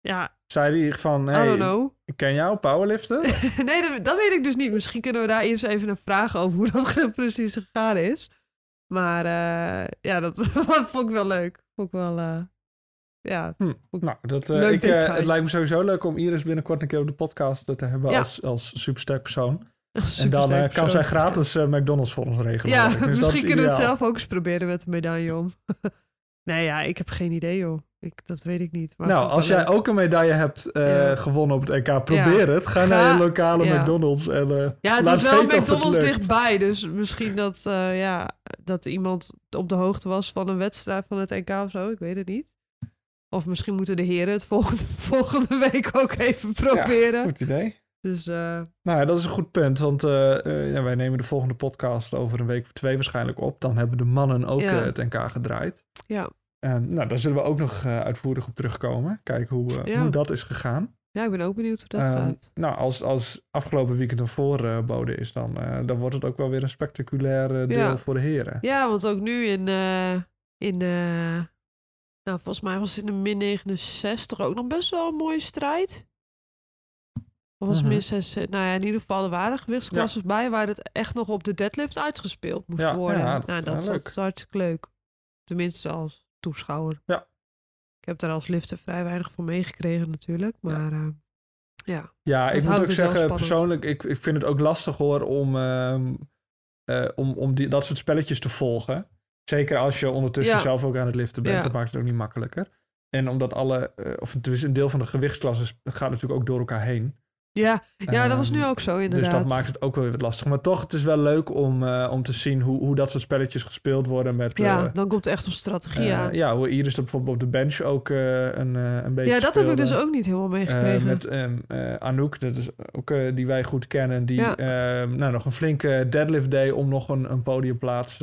Ja, Zei hij van, I don't hey, know. ik ken jou, powerlifter? nee, dat, dat weet ik dus niet. Misschien kunnen we daar eerst even een vraag over hoe dat precies gegaan is. Maar eh, ja, dat vond ik wel leuk. Vond ik wel, eh, ja. nou, dat, Leuk ik, het lijkt me sowieso leuk om Iris binnenkort een keer op de podcast te hebben Ja. als, als supersterk persoon. En dan eh, kan zij gratis eh, McDonald's voor ons regelen. Ja, Dus dat misschien kunnen we het zelf ook eens proberen met een medaille om. nee, ja, ik heb geen idee, joh. Ik, dat weet ik niet. Maar Nou, als jij leuk. ook een medaille hebt eh, Ja. gewonnen op het EK, probeer het. Ga, Ga- naar je lokale ja. McDonald's en eh, Ja, het is wel McDonald's dichtbij. Dus misschien dat, ja, dat iemand op de hoogte was van een wedstrijd van het NK of zo. Ik weet het niet. Of misschien moeten de heren het volgende, volgende week ook even proberen. Goed idee. Dus eh, Nou ja, dat is een goed punt, want eh, eh, ja, wij nemen de volgende podcast over een week of twee waarschijnlijk op. Dan hebben de mannen ook Ja. het NK gedraaid. ja. Ehm, nou, daar zullen we ook nog uitvoerig op terugkomen. Kijken hoe, Ja. hoe dat is gegaan. ja, ik ben ook benieuwd hoe dat Ehm, gaat. nou, als, als afgelopen weekend een voorbode is, dan, dan wordt het ook wel weer een spectaculair deel voor de heren. Ja, want ook nu in, in nou, volgens mij was het in de min 69 ook nog best wel een mooie strijd. Of was 66? Nou ja, in ieder geval, er waren gewichtsklasses bij waar het echt nog op de deadlift uitgespeeld moest Ja, worden. ja, dat nou, is dat is hartstikke leuk. Tenminste als toeschouwer. Ja. Ik heb daar als lifter vrij weinig van meegekregen natuurlijk, maar eh, ja. Ja, Dat ik moet ook zeggen, spannend. persoonlijk, ik, ik vind het ook lastig hoor om, ehm, eh, om, om die, dat soort spelletjes te volgen. Zeker als je ondertussen Ja. zelf ook aan het liften bent, Ja. dat maakt het ook niet makkelijker. En omdat alle, eh, of het een deel van de gewichtsklassen gaat natuurlijk ook door elkaar heen. Ja, ja dat was nu Ehm, ook zo inderdaad. Dus dat maakt het ook wel weer wat lastig. Maar toch, het is wel leuk om, eh, om te zien hoe, hoe dat soort spelletjes gespeeld worden met... Ja, eh, dan komt het echt op strategie eh, aan. ja, hoe Iris dat bijvoorbeeld op de bench ook een, een beetje Ja, dat heb ik dus ook niet helemaal meegekregen. Met ehm, eh, Anouk, dat is ook die wij goed kennen, die Ja. ehm, nou, nog een flinke deadlift deed om nog een, een podiumplaats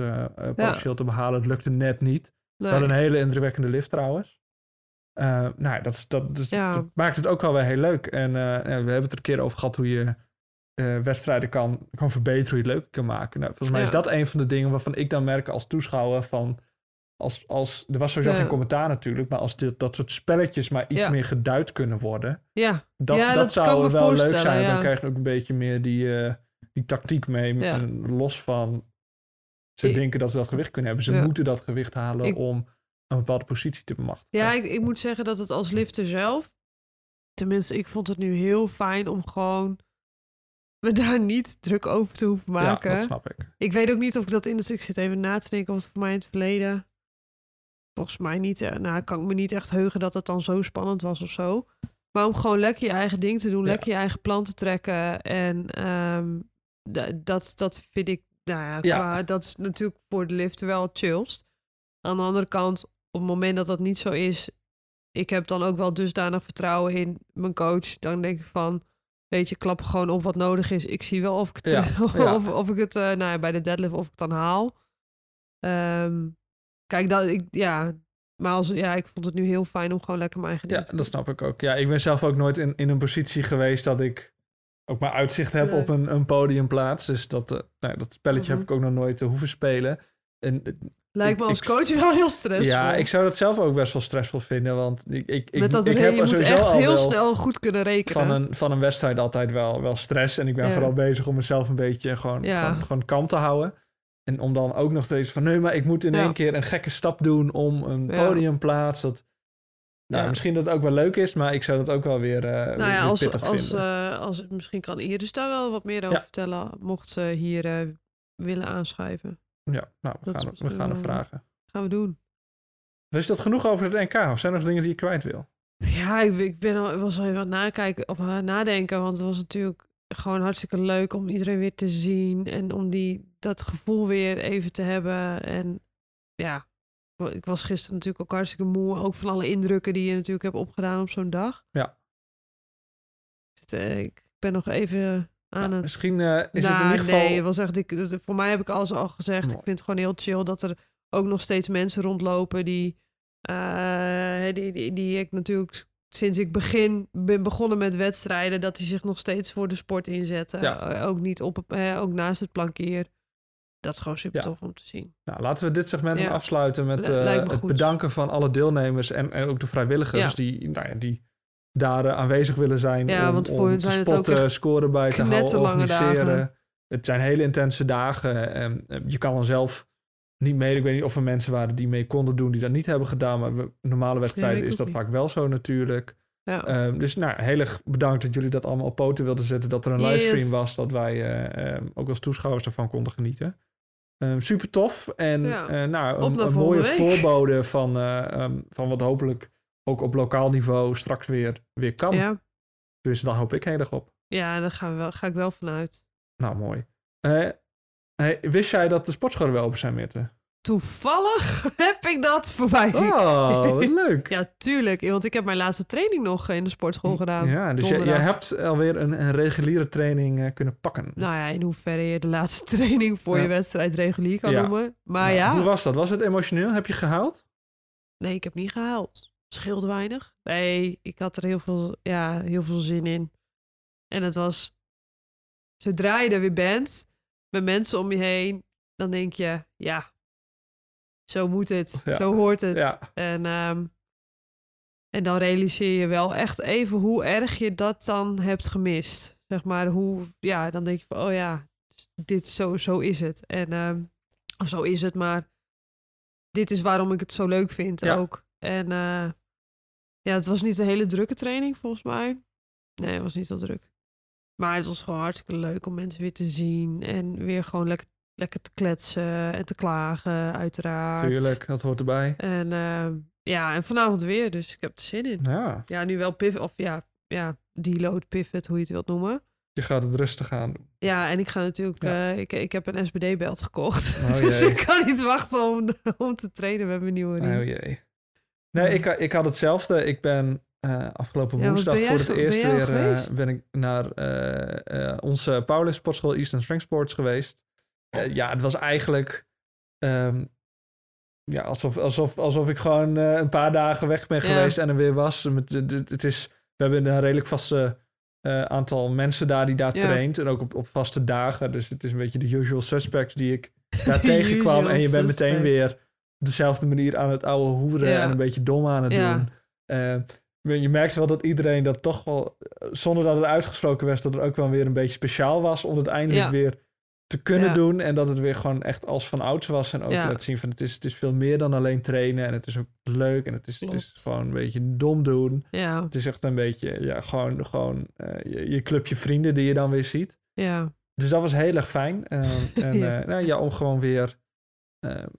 potentieel te behalen. Het lukte net niet. Nee. Wat een hele indrukwekkende lift trouwens. Eh, nou, dat, dus, Ja. dat maakt het ook wel weer heel leuk. En eh, we hebben het er een keer over gehad hoe je eh, wedstrijden kan, kan verbeteren, hoe je het leuker kan maken. Nou, volgens mij Ja. is dat een van de dingen waarvan ik dan merk als toeschouwer van... Als, als, er was sowieso Ja. geen commentaar natuurlijk, maar als dit, dat soort spelletjes maar iets meer geduid kunnen worden, Ja, dat, Ja, dat, zou wel leuk zijn. Dan krijg je ook een beetje meer die, die tactiek mee. En los van ze denken dat ze dat gewicht kunnen hebben. Ze moeten dat gewicht halen Ik- om een bepaalde positie te bemachtigen. ja ik, ik moet zeggen dat het als lifter zelf... Tenminste, ik vond het nu heel fijn om gewoon... me daar niet druk over te hoeven maken. Ja, dat snap ik. Ik weet ook niet of ik dat in de... Ik zit even na te denken of het voor mij in het verleden... Volgens mij niet. eh, Nou, kan ik me niet echt heugen dat het dan zo spannend was of zo. Maar om gewoon lekker je eigen ding te doen. Ja. Lekker je eigen plan te trekken. En ehm, da- dat, dat vind ik... Nou ja, dat is natuurlijk voor de lifter wel het chillst. Aan de andere kant, op het moment dat dat niet zo is... Ik heb dan ook wel dusdanig vertrouwen in mijn coach. Dan denk ik van... Weet je, klap gewoon op wat nodig is. Ik zie wel of ik het, Ja, ja. of, of ik het eh, nou ja, bij de deadlift of ik het dan haal. Ehm, kijk, dat, ik, ja, maar als, ja, ik vond het nu heel fijn om gewoon lekker mijn eigen Ja, te dat snap ik ook. Ja, ik ben zelf ook nooit in, in een positie geweest dat ik ook maar uitzicht heb Nee. op een, een podiumplaats. Dus dat, eh, nou, dat spelletje Mhm. heb ik ook nog nooit eh, hoeven spelen. En Lijkt me als ik- coach wel heel stressvol. ja, ik zou dat zelf ook best wel stressvol vinden. Want ik, ik, ik, Met dat ik heb je moet echt heel snel goed kunnen rekenen. van een, van een wedstrijd altijd wel, wel stress. En ik ben Ja. vooral bezig om mezelf een beetje gewoon, Ja. gewoon, gewoon kalm te houden. En om dan ook nog steeds van... nee, maar ik moet in Ja. één keer een gekke stap doen... om een podiumplaats. Dat, nou, misschien dat het ook wel leuk is... maar ik zou dat ook wel weer, weer, Nou weer als, pittig als, vinden. eh, als misschien kan Iris daar wel wat meer over vertellen, mocht ze hier eh, willen aanschuiven. Ja, nou, we dat gaan, we gaan misschien wel- vragen. Gaan we doen. Is dat genoeg over het NK? Of zijn er nog dingen die je kwijt wil? Ja, ik, ik ben al, was al even aan het nakijken of uh, nadenken, want het was natuurlijk gewoon hartstikke leuk om iedereen weer te zien en om die, dat gevoel weer even te hebben. En ja, ik was gisteren natuurlijk ook hartstikke moe, ook van alle indrukken die je natuurlijk hebt opgedaan op zo'n dag. Ja. Zit, eh, Ik ben nog even aan Nou, het... Misschien eh, is het in Nou, ieder geval... Nee, was echt, ik, dat- voor mij heb ik alles al gezegd. Ik vind het gewoon heel chill dat er ook nog steeds mensen rondlopen die, eh, die, die, die ik natuurlijk sinds ik begin ben begonnen met wedstrijden, dat die zich nog steeds voor de sport inzetten. Ja. Eh, ook niet op, ook naast het plankier. Dat is gewoon super Ja. tof om te zien. Nou, laten we dit segment Ja. dan afsluiten met het goed. bedanken van alle deelnemers en, en ook de vrijwilligers die, nou ja, die daar eh, aanwezig willen zijn. Ja, om, want voor om hun het ook spotten, scoren bij te houden, organiseren. dagen. Het zijn hele intense dagen. En, eh, je kan dan zelf niet mee. Ik weet niet of er mensen waren die mee konden doen die dat niet hebben gedaan. Maar normale wedstrijden is dat vaak wel zo natuurlijk. Ja. Ehm, dus nou, heel erg bedankt dat jullie dat allemaal op poten wilden zetten. Dat er een Yes. livestream was, dat wij eh, ehm, ook als toeschouwers ervan konden genieten. Ehm, super tof. En Ja. eh, nou, een, mooie week. voorbode van, ehm, van wat hopelijk ook op lokaal niveau straks weer, weer kan. ja. Dus daar hoop ik heel erg op. ja, daar gaan we wel, ga ik wel vanuit. Nou, mooi. Eh, hey, wist jij dat de sportscholen wel open zijn, Mirte? Toevallig heb ik dat voorbij. Oh, wat leuk. Ja, tuurlijk. Want ik heb mijn laatste training nog in de sportschool gedaan. Ja, dus jij, jij donderdag. hebt alweer een, een reguliere training eh, kunnen pakken. Nou ja, in hoeverre je de laatste training voor Ja. je wedstrijd regulier kan Ja. noemen. Maar Nou, ja, Hoe was dat? Was het emotioneel? Heb je gehaald? nee, ik heb niet gehaald. Scheelde weinig. Nee, ik had er heel veel, ja, heel veel zin in. En het was, zodra je er weer bent, met mensen om je heen, dan denk je, ja, zo moet het. Ja. Zo hoort het. Ja. En, ehm, en dan realiseer je wel echt even hoe erg je dat dan hebt gemist. Zeg maar, hoe, ja, dan denk je van, oh ja, dit zo, zo is het. En, ehm, of zo is het, maar dit is waarom ik het zo leuk vind Ja. ook. En eh, ja, het was niet een hele drukke training volgens mij. Nee, het was niet zo druk. Maar het was gewoon hartstikke leuk om mensen weer te zien. En weer gewoon lekker, lekker te kletsen en te klagen, uiteraard. Tuurlijk, dat hoort erbij. En ehm, ja, en vanavond weer, dus ik heb er zin in. Ja, Ja, nu wel pivot, of ja, ja, deload, pivot, hoe je het wilt noemen. je gaat het rustig aan doen. Ja, en ik ga natuurlijk, Ja. eh, ik, ik heb een SBD-belt gekocht. Oh dus ik kan niet wachten om, om te trainen met mijn nieuwe. Oh jee. Nee, ik, ik had hetzelfde. Ik ben eh, afgelopen Ja, woensdag voor het ben eerst weer eh, ben ik naar eh, onze Paulus Sportschool Eastern Strength Sports geweest. Ja, het was eigenlijk ehm, ja, alsof, alsof, alsof ik gewoon een paar dagen weg ben Ja. geweest en er weer was. Met, het is, we hebben een redelijk vaste aantal mensen daar die daar Ja. traint. En ook op, op vaste dagen. Dus het is een beetje de usual suspects die ik daar tegenkwam. En je bent meteen weer op dezelfde manier aan het oude hoeren Ja. en een beetje dom aan het doen. Eh, je merkte wel dat iedereen dat toch wel, eh, zonder dat het uitgesproken werd, dat het ook wel weer een beetje speciaal was om het eindelijk weer te kunnen Ja. doen. En dat het weer gewoon echt als van ouds was. En ook Ja. laten zien van het is, het is veel meer dan alleen trainen. En het is ook leuk. En het is, het is gewoon een beetje dom doen. Ja, Het is echt een beetje, ja, gewoon, gewoon eh, je, je clubje vrienden die je dan weer ziet. ja. Dus dat was heel erg fijn. Eh, en ja. nou, ja, om gewoon weer, eh,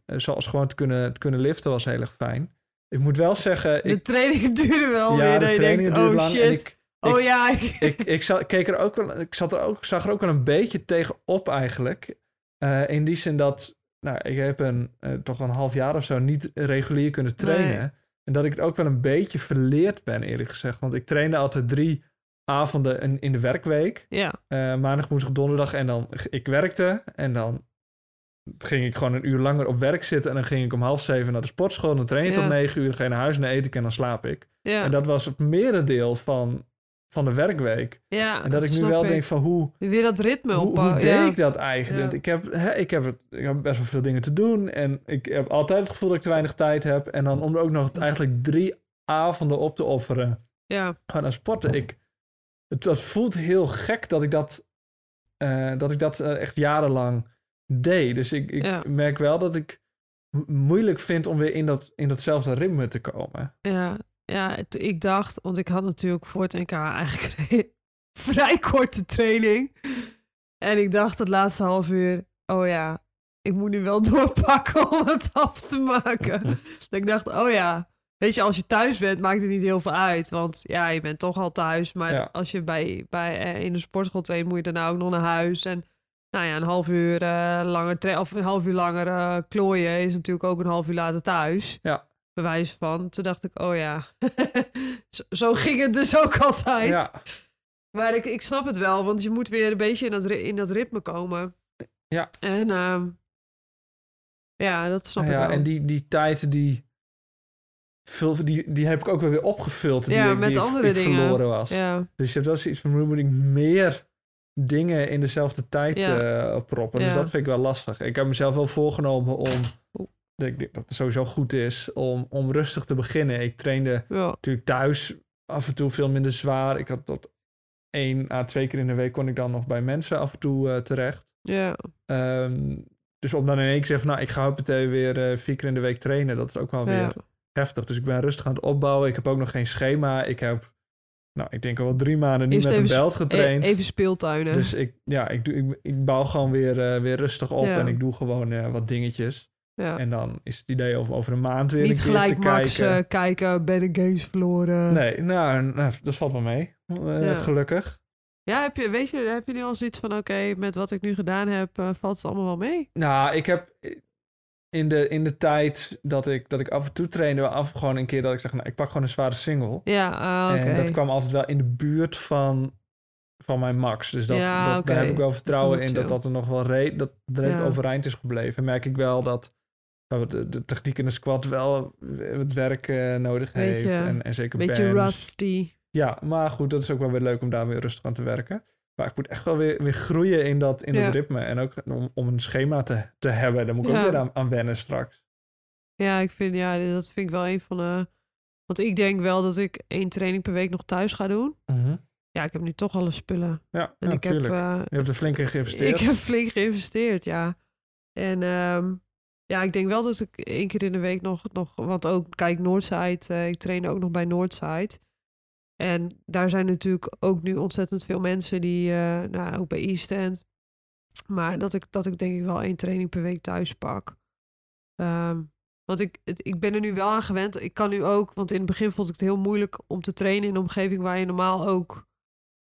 zoals gewoon te kunnen, te kunnen liften was heel erg fijn. Ik moet wel zeggen, De ik, trainingen duren wel ja, weer. de Dat je trainingen denkt, duren oh lang. shit. En ik, oh ja. Ik, ik, ik, zat, keek er ook wel, ik zat er ook, zag er ook wel een beetje tegenop eigenlijk. Eh, in die zin dat, nou, ik heb een, eh, toch een half jaar of zo niet regulier kunnen trainen. Nee. En dat ik het ook wel een beetje verleerd ben, eerlijk gezegd. Want ik trainde altijd drie avonden in, in de werkweek. ja, Eh, maandag, woensdag, donderdag. En dan ik werkte. En dan ging ik gewoon een uur langer op werk zitten. En dan ging ik om half zeven naar de sportschool. Dan train je Ja. tot negen uur. Ga je naar huis en dan eet ik en dan slaap ik. ja. En dat was het merendeel van, van de werkweek. ja, En dat ik nu wel ik. denk van hoe, Weer dat ritme hoe, op. hoe deed ik dat eigenlijk? Ik, heb, hè, ik, heb het, ik heb best wel veel dingen te doen. En ik heb altijd het gevoel dat ik te weinig tijd heb. En dan om er ook nog eigenlijk drie avonden op te offeren. Ja, Gewoon aan sporten. Ik, het, het voelt heel gek dat ik dat, eh, dat, ik dat eh, echt jarenlang deed. Dus ik, ik Ja. merk wel dat ik moeilijk vind om weer in, dat, in datzelfde ritme te komen. Ja, ja, ik dacht, want ik had natuurlijk voor het NK eigenlijk een vrij korte training. En ik dacht het laatste half uur, oh ja, ik moet nu wel doorpakken om het af te maken. dat ik dacht, oh ja, weet je, als je thuis bent, maakt het niet heel veel uit. Want ja, je bent toch al thuis. Maar Ja. als je bij, bij, eh, in de sportschool traint, moet je daarna ook nog naar huis. En nou ja, een half uur eh, langer of een half uur langer eh, klooien is natuurlijk ook een half uur later thuis. Ja. Bewijs van. Toen dacht ik, oh ja, zo, zo ging het dus ook altijd. Ja, Maar ik, ik snap het wel, want je moet weer een beetje in dat, in dat ritme komen. Ja. En ehm, ja, dat snap ik ja wel. en die, die tijd die, vul, die, die heb ik ook weer opgevuld. Die Ja, ik- met die ik- andere ik dingen. verloren was. ja, Dus je hebt wel zoiets van, hoe moet ik meer dingen in dezelfde tijd Ja. eh, proppen? Ja. Dus dat vind ik wel lastig. Ik heb mezelf wel voorgenomen om, ik denk dat het sowieso goed is, om, om rustig te beginnen. Ik trainde ja, natuurlijk thuis af en toe veel minder zwaar. Ik had tot één à twee keer in de week kon ik dan nog bij mensen af en toe eh, terecht. ja, Ehm, dus om dan in één keer te zeggen, nou, ik ga meteen weer eh, vier keer in de week trainen. Dat is ook wel weer heftig. Dus ik ben rustig aan het opbouwen. Ik heb ook nog geen schema. Ik heb, nou, ik denk al wel drie maanden niet Eerst met een belt E- getraind. even speeltuinen. Dus ik, ja, ik, doe, ik, ik bouw gewoon weer, eh, weer rustig op Ja. en ik doe gewoon eh, wat dingetjes. ja. En dan is het idee om over een maand weer Niet een gelijk te Max kijken. eh, kijken, ben ik games verloren. Nee, nou, nou, dat valt wel mee. Ja. Gelukkig. Ja, heb je, weet je, heb je nu al zoiets van, oké, met wat ik nu gedaan heb, valt het allemaal wel mee? Nou, ik heb in de, in de tijd dat ik, dat ik af en toe trainde, af gewoon een keer dat ik zeg, nou, ik pak gewoon een zware single. Ja, ah. En dat kwam altijd wel in de buurt van, van mijn max. Dus dat, Ja, dat, oké. daar heb ik wel vertrouwen in dat dat er nog wel re dat redelijk Ja. overeind is gebleven. Merk ik wel dat de, de techniek in de squat wel het werk eh, nodig Beetje- heeft. En, en zeker Beetje bands. rusty. Ja, maar goed, dat is ook wel weer leuk om daar weer rustig aan te werken. Maar ik moet echt wel weer, weer groeien in dat, in Ja. dat ritme. En ook om, om een schema te, te hebben. Daar moet ik Ja. ook weer aan, aan wennen straks. Ja, ik vind, ja, dat vind ik wel een van de... Want ik denk wel dat ik één training per week nog thuis ga doen. Ja, ik heb nu toch alle spullen. Ja, En ja, ik heb, eh, Je hebt er flink in geïnvesteerd. ik heb flink geïnvesteerd, ja. En ehm, ja, ik denk wel dat ik één keer in de week nog... nog want ook, kijk, Noordside, eh, ik train ook nog bij Noordside. En daar zijn natuurlijk ook nu ontzettend veel mensen die... eh, nou, ook bij East End. Maar dat ik, dat ik denk ik wel één training per week thuis pak. Ehm, want ik, ik ben er nu wel aan gewend. Ik kan nu ook, want in het begin vond ik het heel moeilijk om te trainen in een omgeving waar je normaal ook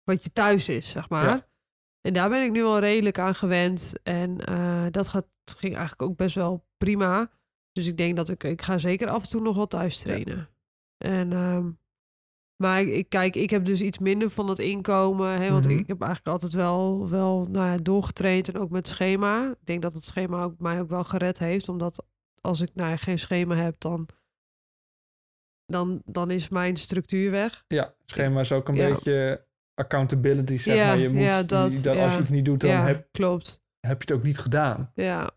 wat je thuis is, zeg maar. Ja. En daar ben ik nu wel redelijk aan gewend. En eh, dat gaat, ging eigenlijk ook best wel prima. Dus ik denk dat ik, ik ga zeker af en toe nog wel thuis trainen. En, ehm, maar ik, kijk, ik heb dus iets minder van dat inkomen. Hè, want Mhm. ik heb eigenlijk altijd wel, wel nou ja, doorgetraind en ook met schema. Ik denk dat het schema ook, mij ook wel gered heeft. Omdat als ik nou ja, geen schema heb, dan, dan, dan is mijn structuur weg. Ja, schema is ook een Ja. beetje accountability, zeg Ja, maar. Je moet, ja, dat- die- dat, als je het niet doet, dan heb, klopt. heb je het ook niet gedaan. Ja.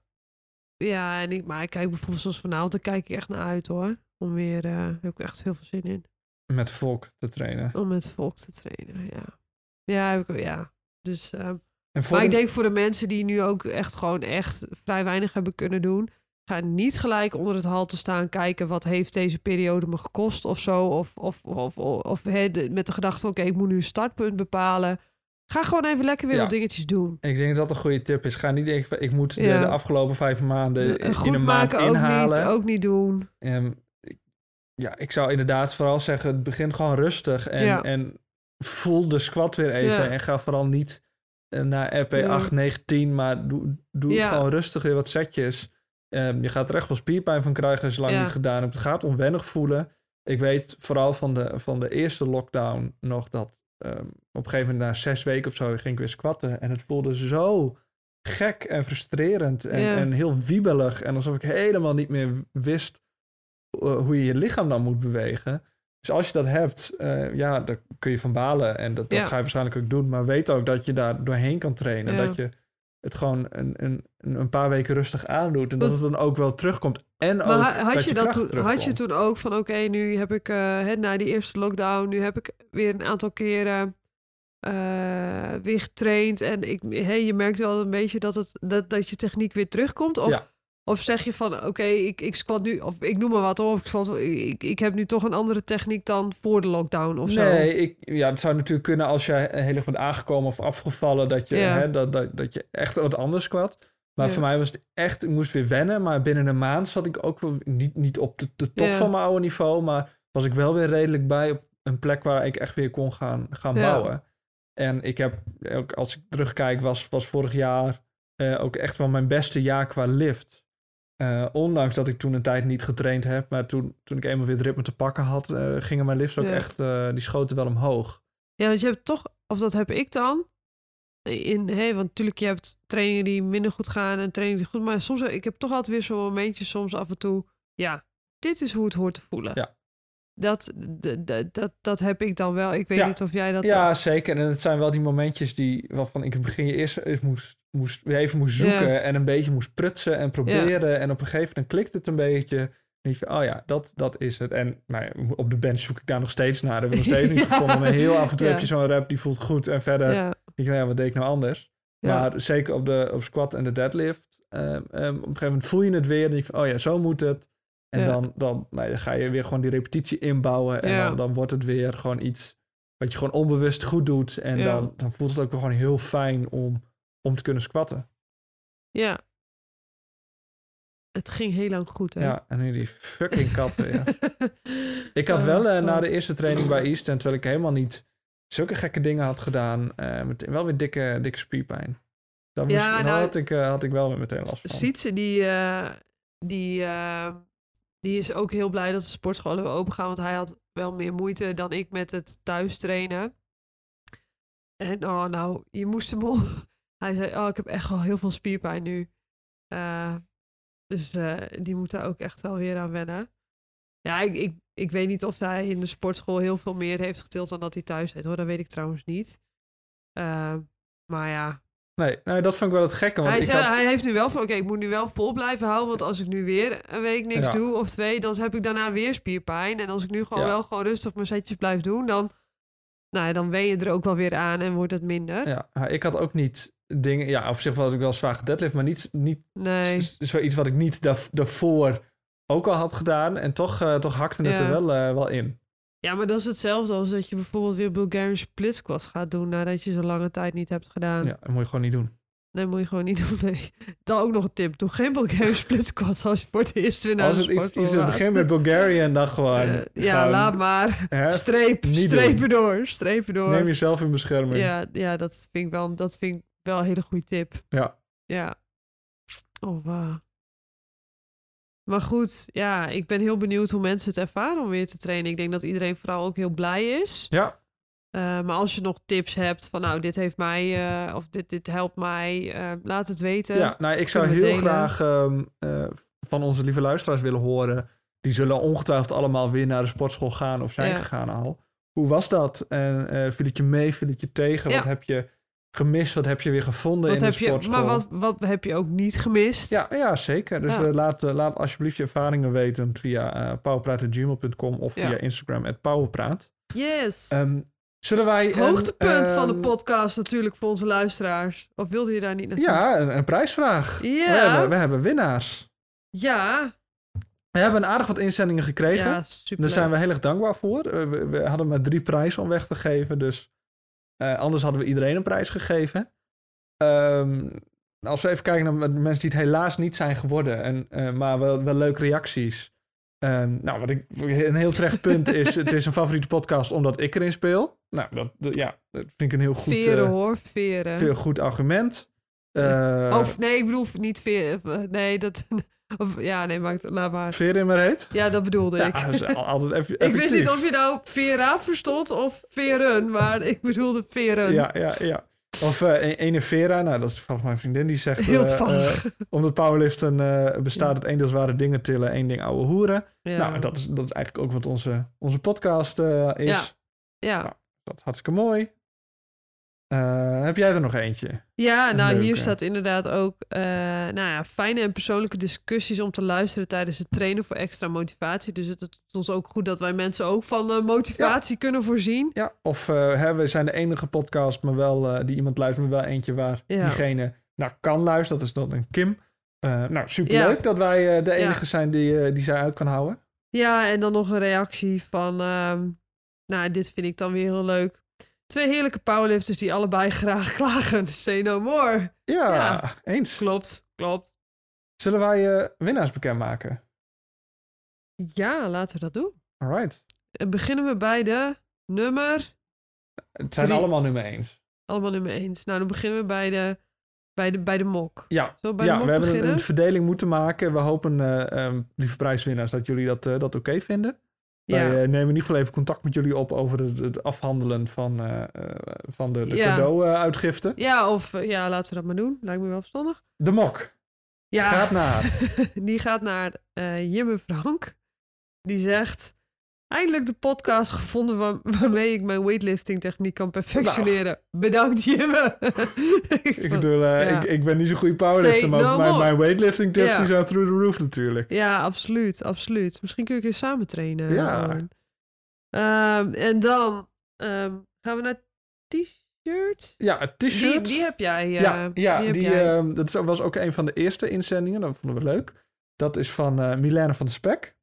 Ja, en ik, maar ik kijk bijvoorbeeld zoals vanavond, daar kijk ik echt naar uit hoor. Om weer, eh heb ik echt heel veel zin in. Met volk te trainen. Om met volk te trainen, ja. Ja, heb ik, ja. Dus, En voor maar ik de- denk voor de mensen die nu ook echt gewoon echt vrij weinig hebben kunnen doen. Ga niet gelijk onder het hal te staan kijken wat heeft deze periode me gekost of zo. Of, of, of, of, of de- met de gedachte, oké, ik moet nu een startpunt bepalen. Ga gewoon even lekker weer Ja. wat dingetjes doen. Ik denk dat dat een goede tip is. Ga niet denken, ik moet de, Ja. de afgelopen vijf maanden in een maand ook inhalen. niet, ook niet doen. Ehm, ja, ik zou inderdaad vooral zeggen, begin gewoon rustig. En, Ja. en voel de squat weer even. Ja. En ga vooral niet eh, naar RP Ja. 8, 9, 10. Maar doe, doe Ja. gewoon rustig weer wat setjes. Ehm, je gaat er echt wel spierpijn van krijgen als je lang niet gedaan hebt. Het gaat onwennig voelen. Ik weet vooral van de, van de eerste lockdown nog dat... ehm, op een gegeven moment na zes weken of zo ging ik weer squatten. En het voelde zo gek en frustrerend en, en heel wiebelig. En alsof ik helemaal niet meer wist hoe je je lichaam dan moet bewegen. Dus als je dat hebt, eh, ja, daar kun je van balen. En dat, dat Ja. ga je waarschijnlijk ook doen. Maar weet ook dat je daar doorheen kan trainen. Ja. Dat je het gewoon een, een, een paar weken rustig aandoet. En dat het dan ook wel terugkomt. En Maar ook ha- had, dat je dat toen, had je toen ook van, oké, nu heb ik, eh, na die eerste lockdown, nu heb ik weer een aantal keren eh, weer getraind en ik, hey, je merkt wel een beetje dat, het, dat, dat je techniek weer terugkomt? Of, Ja. Of zeg je van, oké, ik, ik squat nu, of ik noem maar wat, of ik, squat, ik, ik heb nu toch een andere techniek dan voor de lockdown of zo? Nee, ik, ja, het zou natuurlijk kunnen als je heel erg bent aangekomen of afgevallen, dat je, Ja. hè, dat, dat, dat je echt wat anders squat. Maar Ja. voor mij was het echt, ik moest weer wennen. Maar binnen een maand zat ik ook wel niet, niet op de, de top Ja. van mijn oude niveau. Maar was ik wel weer redelijk bij op een plek waar ik echt weer kon gaan, gaan bouwen. En ik heb, ook als ik terugkijk, was, was vorig jaar eh, ook echt wel mijn beste jaar qua lift. Eh, ondanks dat ik toen een tijd niet getraind heb. Maar toen, toen ik eenmaal weer het ritme te pakken had, eh, gingen mijn lifts ook Ja. echt, eh, die schoten wel omhoog. Ja, want je hebt toch, of dat heb ik dan. In, hey, want natuurlijk, je hebt trainingen die minder goed gaan en trainingen die goed. Maar soms, ik heb toch altijd weer zo'n momentje, soms af en toe. Ja, dit is hoe het hoort te voelen. Ja. Dat, dat, dat heb ik dan wel. Ik weet Ja. niet of jij dat. Ja, zeker. En het zijn wel die momentjes die, waarvan ik in het begin eerst, eerst moest, moest, even moest zoeken en een beetje moest prutsen en proberen. En op een gegeven moment klikt het een beetje. En denk je, oh ja, dat, dat is het. En nou ja, op de bench zoek ik daar nog steeds naar. Dat heb ik nog steeds niet gevonden. Maar heel af en toe heb je zo'n rap die voelt goed. En verder ja, denk je, nou ja, wat deed ik nou anders? Maar zeker op de op squat en de deadlift. ehm, ehm, op een gegeven moment voel je het weer. En denk je van, oh ja, zo moet het. En Ja. dan, dan, nou, dan ga je weer gewoon die repetitie inbouwen. En Ja. dan, dan wordt het weer gewoon iets wat je gewoon onbewust goed doet. En Ja. dan, dan voelt het ook gewoon heel fijn om, om te kunnen squatten. ja. Het ging heel lang goed, hè? Ja, en nu die fucking katten, ja. Ik had Oh, wel eh, na de eerste training bij Eastern, terwijl ik helemaal niet zulke gekke dingen had gedaan, eh, meteen wel weer dikke, dikke spierpijn. Dan moest, Ja, nou, had, ik, eh, had ik wel meteen last van. Sietse, die, eh, die, eh, die is ook heel blij dat de sportscholen weer open gaan. Want hij had wel meer moeite dan ik met het thuis trainen. En oh, nou, je moest hem. Hij zei, oh, ik heb echt wel heel veel spierpijn nu. Eh, dus eh, die moet daar ook echt wel weer aan wennen. Ja, ik, ik, ik weet niet of hij in de sportschool heel veel meer heeft getild dan dat hij thuis deed. Hoor, dat weet ik trouwens niet. Eh, maar ja, Nee, nee, dat vond ik wel het gekke. Want hij, ik zei, had, hij heeft nu wel van, oké, ik moet nu wel vol blijven houden. Want als ik nu weer een week niks Ja. doe of twee, dan heb ik daarna weer spierpijn. En als ik nu gewoon Ja. wel gewoon rustig mijn setjes blijf doen, dan, nou, ja, dan wen je er ook wel weer aan en wordt het minder. ja, maar ik had ook niet dingen... Ja, op zich had ik wel zwaar deadlift, maar niet, niet Nee, zoiets wat ik niet daar, daarvoor ook al had gedaan. En toch, eh, toch hakte het Ja. er wel, eh, wel in. ja, maar dat is hetzelfde als dat je bijvoorbeeld weer Bulgarian split squats gaat doen nadat je ze lange tijd niet hebt gedaan. Ja, dat moet je gewoon niet doen. Nee, moet je gewoon niet doen. Nee. Dan ook nog een tip. Doe geen Bulgarian split squats als je voor het eerst weer naar Als het iets, in het begin met Bulgarian, dan gewoon... Eh, ja, gewoon, laat maar. hè, Streep, strepen door, strepen door. Neem jezelf in bescherming. Ja, ja dat, vind ik wel, dat vind ik wel een hele goede tip. Ja. Ja. Oh, wauw. Maar goed, ja, ik ben heel benieuwd hoe mensen het ervaren om weer te trainen. Ik denk dat iedereen vooral ook heel blij is. Ja, Eh, maar als je nog tips hebt van nou, dit heeft mij, eh, of dit, dit helpt mij, eh, laat het weten. ja, nou, ik zou heel delen. graag ehm, eh, van onze lieve luisteraars willen horen. Die zullen ongetwijfeld allemaal weer naar de sportschool gaan of zijn Ja. gegaan al. Hoe was dat? En viel het je mee? Viel het je tegen? Ja. Wat heb je gemist? Wat heb je weer gevonden wat in heb de je, sportschool? maar wat, wat heb je ook niet gemist? Ja, ja, zeker. Dus Ja. eh, laat, eh, laat alsjeblieft je ervaringen weten via powerpraat.gmail.com of Ja. via Instagram at powerpraat. Yes. Ehm, zullen wij... een, Hoogtepunt van de ehm, podcast natuurlijk voor onze luisteraars. Of wilde je daar niet naartoe? Ja, een, een prijsvraag. Ja. We, hebben, we hebben winnaars. Ja. We hebben aardig wat inzendingen gekregen. Ja, super. Daar zijn we heel erg dankbaar voor. We, we hadden maar drie prijzen om weg te geven. Dus eh, anders hadden we iedereen een prijs gegeven. Ehm, als we even kijken naar de mensen die het helaas niet zijn geworden. En, eh, maar wel, wel leuke reacties. Ehm, nou, wat ik een heel terecht punt is... het is een favoriete podcast omdat ik erin speel. Nou, dat, dat- ja, dat vind ik een heel goed, veren eh, hoor, veren. heel goed argument. Of nee, ik bedoel niet veren. Nee, dat... Of, ja, nee, maakt laat maar. Veer in maar heet. Ja, dat bedoelde Ja, ik. dat is al- altijd Ik wist niet of je nou Vera verstond of veren, maar ik bedoelde veren. Ja, ja, ja. Of een- ene Vera, nou dat is toevallig mijn vriendin, die zegt... Heel eh, toevallig. eh, omdat powerliften eh, bestaat uit één deel zware dingen tillen, één ding ouwe hoeren. Ja. Nou, dat is, dat is eigenlijk ook wat onze, onze podcast is. Ja. Ja. Nou. Dat is hartstikke mooi. Eh, heb jij er nog eentje? Ja, nou hier staat inderdaad ook eh, nou ja, fijne en persoonlijke discussies om te luisteren tijdens het trainen voor extra motivatie. Dus het is ons ook goed dat wij mensen ook van eh, motivatie kunnen voorzien. Ja, of hè, we zijn de enige podcast, maar wel die iemand luistert, maar wel eentje waar Ja. diegene naar kan luisteren. Dat is dan een Kim. Nou, superleuk dat wij de enige Ja. zijn die, die zij uit kan houden. Ja, en dan nog een reactie van, ehm, nou dit vind ik dan weer heel leuk. Twee heerlijke powerlifters die allebei graag klagen. Say no more. Ja, Ja. eens. Klopt, klopt. Zullen wij eh, winnaars bekendmaken? Ja, laten we dat doen. Alright. En beginnen we bij de nummer, Het zijn Drie. allemaal nummer eens. allemaal nummer eens. Nou, dan beginnen we bij de, bij de, bij de mok. Ja, we bij ja de we mok hebben een, verdeling moeten maken. We hopen, eh, lieve prijswinnaars, dat jullie dat, eh, dat oké vinden. Ja. Wij eh, nemen in ieder geval even contact met jullie op over het, het afhandelen van, eh, eh, van de, de Ja. cadeau-uitgifte. ja, of ja, laten we dat maar doen. Lijkt me wel verstandig. de mok Ja, gaat naar... die gaat naar eh Jimme Frank. Die zegt... Eindelijk de podcast gevonden waar- waarmee ik mijn weightlifting techniek kan perfectioneren. Bedankt Jimme. Ik bedoel, eh, ja. ik, ik ben niet zo'n goede powerlifter, Say maar no mijn, mijn weightlifting tips Ja. die zijn through the roof natuurlijk. Ja, absoluut, absoluut. Misschien kun je een keer samen trainen. Ja. Ehm, en dan ehm, gaan we naar t-shirt. Ja, het Die, t-shirt. die heb jij. eh, ja, ja die die, heb jij. ehm, dat was ook een van de eerste inzendingen. Dat vonden we leuk. Dat is van eh Milena van de Spek.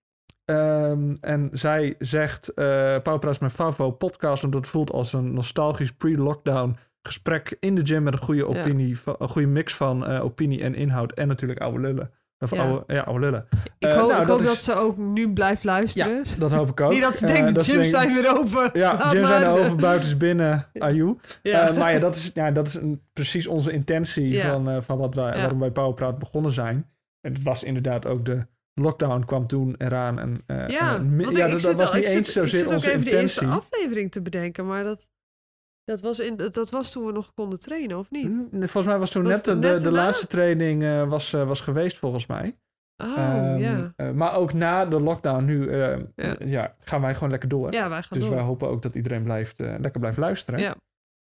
Ehm, en zij zegt, eh Powerpraat is mijn favo podcast, omdat het voelt als een nostalgisch pre-lockdown gesprek in de gym met een goede opinie, een goede mix van eh, opinie en inhoud en natuurlijk oude lullen. Of Ja. oude, ja, oude lullen. ik eh, hoop, nou, ik dat hoop dat, is- ze ook nu blijft luisteren. Dat hoop ik ook. Niet dat ze Eh, denkt, de ze gyms zijn weer open. Ja, Laat gyms zijn maar. over, buiten is binnen, aju. Ja. Eh, maar ja, dat is, ja, dat is een, precies onze intentie van, eh, van wat wij, waarom wij Powerpraat begonnen zijn. En het was inderdaad ook de lockdown kwam toen eraan. En, eh, Ja, en mi- want ja, ik, dat, ik was niet ik eens zit, ik zozeer zit ook even de eerste aflevering te bedenken, maar dat, dat, was in, dat, was toen we nog konden trainen, of niet? Volgens mij was toen Was net, de, de, net de daarna? laatste training eh, was, eh, was geweest volgens mij. Oh, Ehm, ja. maar ook na de lockdown nu Ja. ja. gaan wij gewoon lekker door. Ja, wij gaan dus door. wij hopen ook dat iedereen blijft, lekker blijft luisteren. Ja.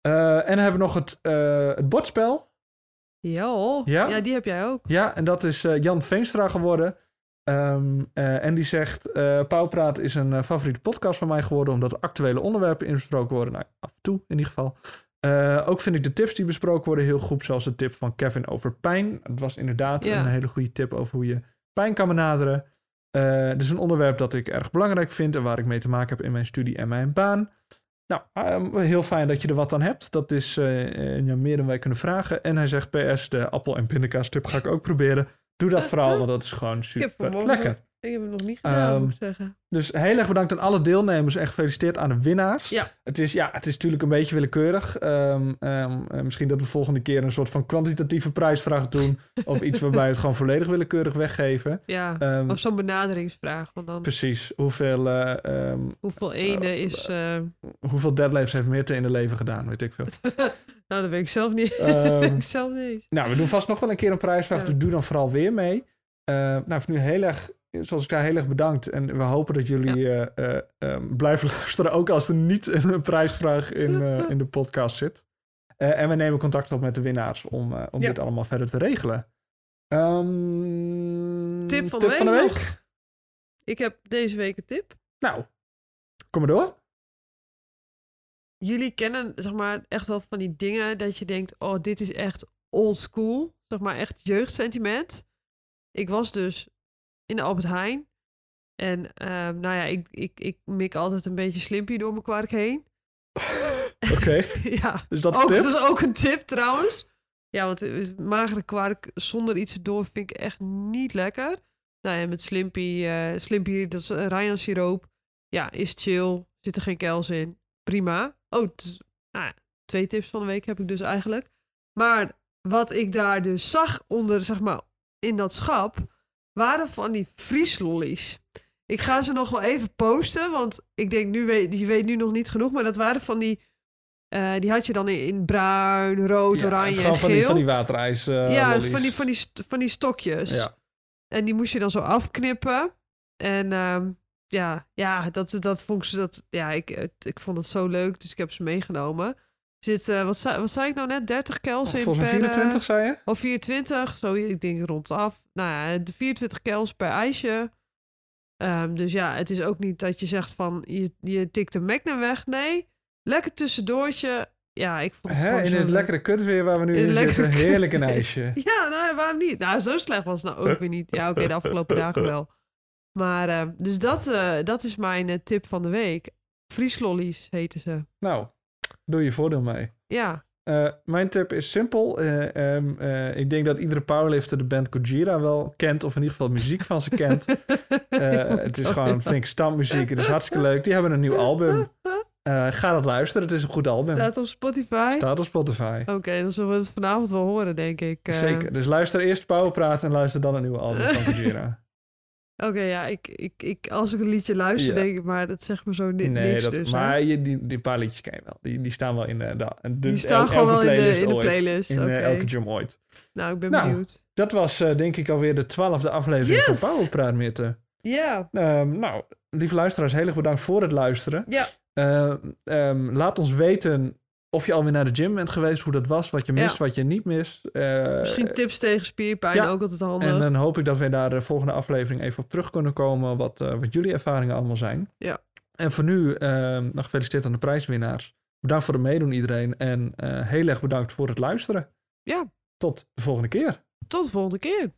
En dan hebben we nog het, het bordspel. Ja, Ja? ja, die heb jij ook. Ja, en dat is Jan Veenstra geworden. Ehm, eh, en die zegt: eh Pauwpraat is een eh, favoriete podcast van mij geworden, omdat er actuele onderwerpen in besproken worden. Nou, af en toe in ieder geval. Ook vind ik de tips die besproken worden heel goed, zoals de tip van Kevin over pijn. Het was inderdaad Ja. een hele goede tip over hoe je pijn kan benaderen. Het is een onderwerp dat ik erg belangrijk vind en waar ik mee te maken heb in mijn studie en mijn baan. Nou, ehm, heel fijn dat je er wat aan hebt. Dat is ja, meer dan wij kunnen vragen. En hij zegt PS, de appel- en pindakaas tip ga ik ook proberen. Doe dat vooral, want dat is gewoon super lekker. Ik heb het nog niet gedaan, Ehm, moet ik zeggen. Dus heel erg bedankt aan alle deelnemers en gefeliciteerd aan de winnaars. Ja. Het is, ja, het is natuurlijk een beetje willekeurig. Ehm, ehm, eh, misschien dat we volgende keer een soort van kwantitatieve prijsvraag doen. of iets waarbij we het gewoon volledig willekeurig weggeven. Ja, of zo'n benaderingsvraag. Want dan, precies. Hoeveel, ehm, hoeveel ene is... eh, hoeveel deadlifts heeft Meerte in de leven gedaan, weet ik veel. nou, dat weet ik zelf niet. Ik zelf niet. Nou, we doen vast nog wel een keer een prijsvraag, Ja. dus doe dan vooral weer mee. Eh, nou, voor nu heel erg, zoals ik zei, heel erg bedankt. En we hopen dat jullie eh, eh, ehm, blijven luisteren, ook als er niet een prijsvraag in, in de podcast zit. En we nemen contact op met de winnaars om, om Ja. dit allemaal verder te regelen. Ehm, Tip van de week nog. Ik heb deze week een tip. Nou, kom maar door. Jullie kennen zeg maar echt wel van die dingen dat je denkt, oh, dit is echt old school. Zeg maar echt jeugdsentiment. Ik was dus in de Albert Heijn. En ehm, nou ja, ik, ik, ik mik altijd een beetje slimpie door mijn kwark heen. Oké, ja, dus dat is ook, dat tip. is ook een tip trouwens. Ja, want eh, magere kwark zonder iets erdoor vind ik echt niet lekker. Nou ja, met Slimpy, eh Slimpy, dat is Ryan siroop. Ja, is chill. Zit er geen kels in. Prima. Oh, nou ja, twee tips van de week heb ik dus eigenlijk. Maar wat ik daar dus zag onder, zeg maar, in dat schap, waren van die vrieslollies. Ik ga ze nog wel even posten, want ik denk, nu weet, je weet nu nog niet genoeg, maar dat waren van die, eh, die had je dan in, in bruin, rood, Ja, oranje en gewoon van die, geel. van die waterijs eh, ja, lollies. van die, van, die, van die stokjes. Ja. En die moest je dan zo afknippen. En ehm, ja, ja dat, dat vond ik, ze- dat, ja ik, ik vond het zo leuk, dus ik heb ze meegenomen. Zit, eh, wat, zei, wat zei ik nou net? 30 kels in Volgens mij per... eh, 24, zei je? Of 24, zo ik denk rondaf. Nou ja, de 24 kels per ijsje. Ehm, dus ja, het is ook niet dat je zegt van je, je tikt een Magnum weg. Nee, lekker tussendoortje. Ja, ik vond het Hè, in het lekkere kutweer waar we nu In in zitten. Heerlijk een ijsje. Ja, nou, waarom niet? Nou, zo slecht was het nou ook weer niet. Ja, oké, de afgelopen dagen wel. Maar, ehm, dus dat, eh, dat is mijn eh, tip van de week. Vrieslollies heten ze. Nou, doe je voordeel mee. Ja, Eh, mijn tip is simpel. Eh, ehm, eh, ik denk dat iedere powerlifter de band Gojira wel kent, of in ieder geval muziek van ze kent. Eh, het is gewoon, ik, stammuziek. Het is hartstikke leuk. Die hebben een nieuw album. Eh, ga dat luisteren. Het is een goed album. Staat op Spotify. Staat op Spotify. Oké, dan zullen we het vanavond wel horen, denk ik. Eh, Zeker. Dus luister eerst Powerpraat en luister dan een nieuwe album van Gojira. Oké, ja, ik, ik, ik, als ik een liedje luister, Ja. denk ik, maar dat zegt me zo ni nee, niks dat, dus. maar je, die, die paar liedjes ken je wel. Die, die staan wel in de, de, de Die staan gewoon wel in de, playlist in de ooit. playlist. In eh, elke jam ooit. Nou, ik ben Nou, benieuwd. Dat was eh, denk ik alweer de twaalfde aflevering Yes! van Powerpraat Mitte. Ja. Ehm, nou, lieve luisteraars, heel erg bedankt voor het luisteren. Ja. Ehm, ehm, laat ons weten of je alweer naar de gym bent geweest, hoe dat was, wat je mist, Ja. wat je niet mist. Eh, Misschien tips tegen spierpijn, ja. ook altijd handig. en dan hoop ik dat we daar de volgende aflevering even op terug kunnen komen, wat, eh, wat jullie ervaringen allemaal zijn. Ja. En voor nu, ehm, nog gefeliciteerd aan de prijswinnaars. Bedankt voor het meedoen iedereen en eh, heel erg bedankt voor het luisteren. Ja. Tot de volgende keer. Tot de volgende keer.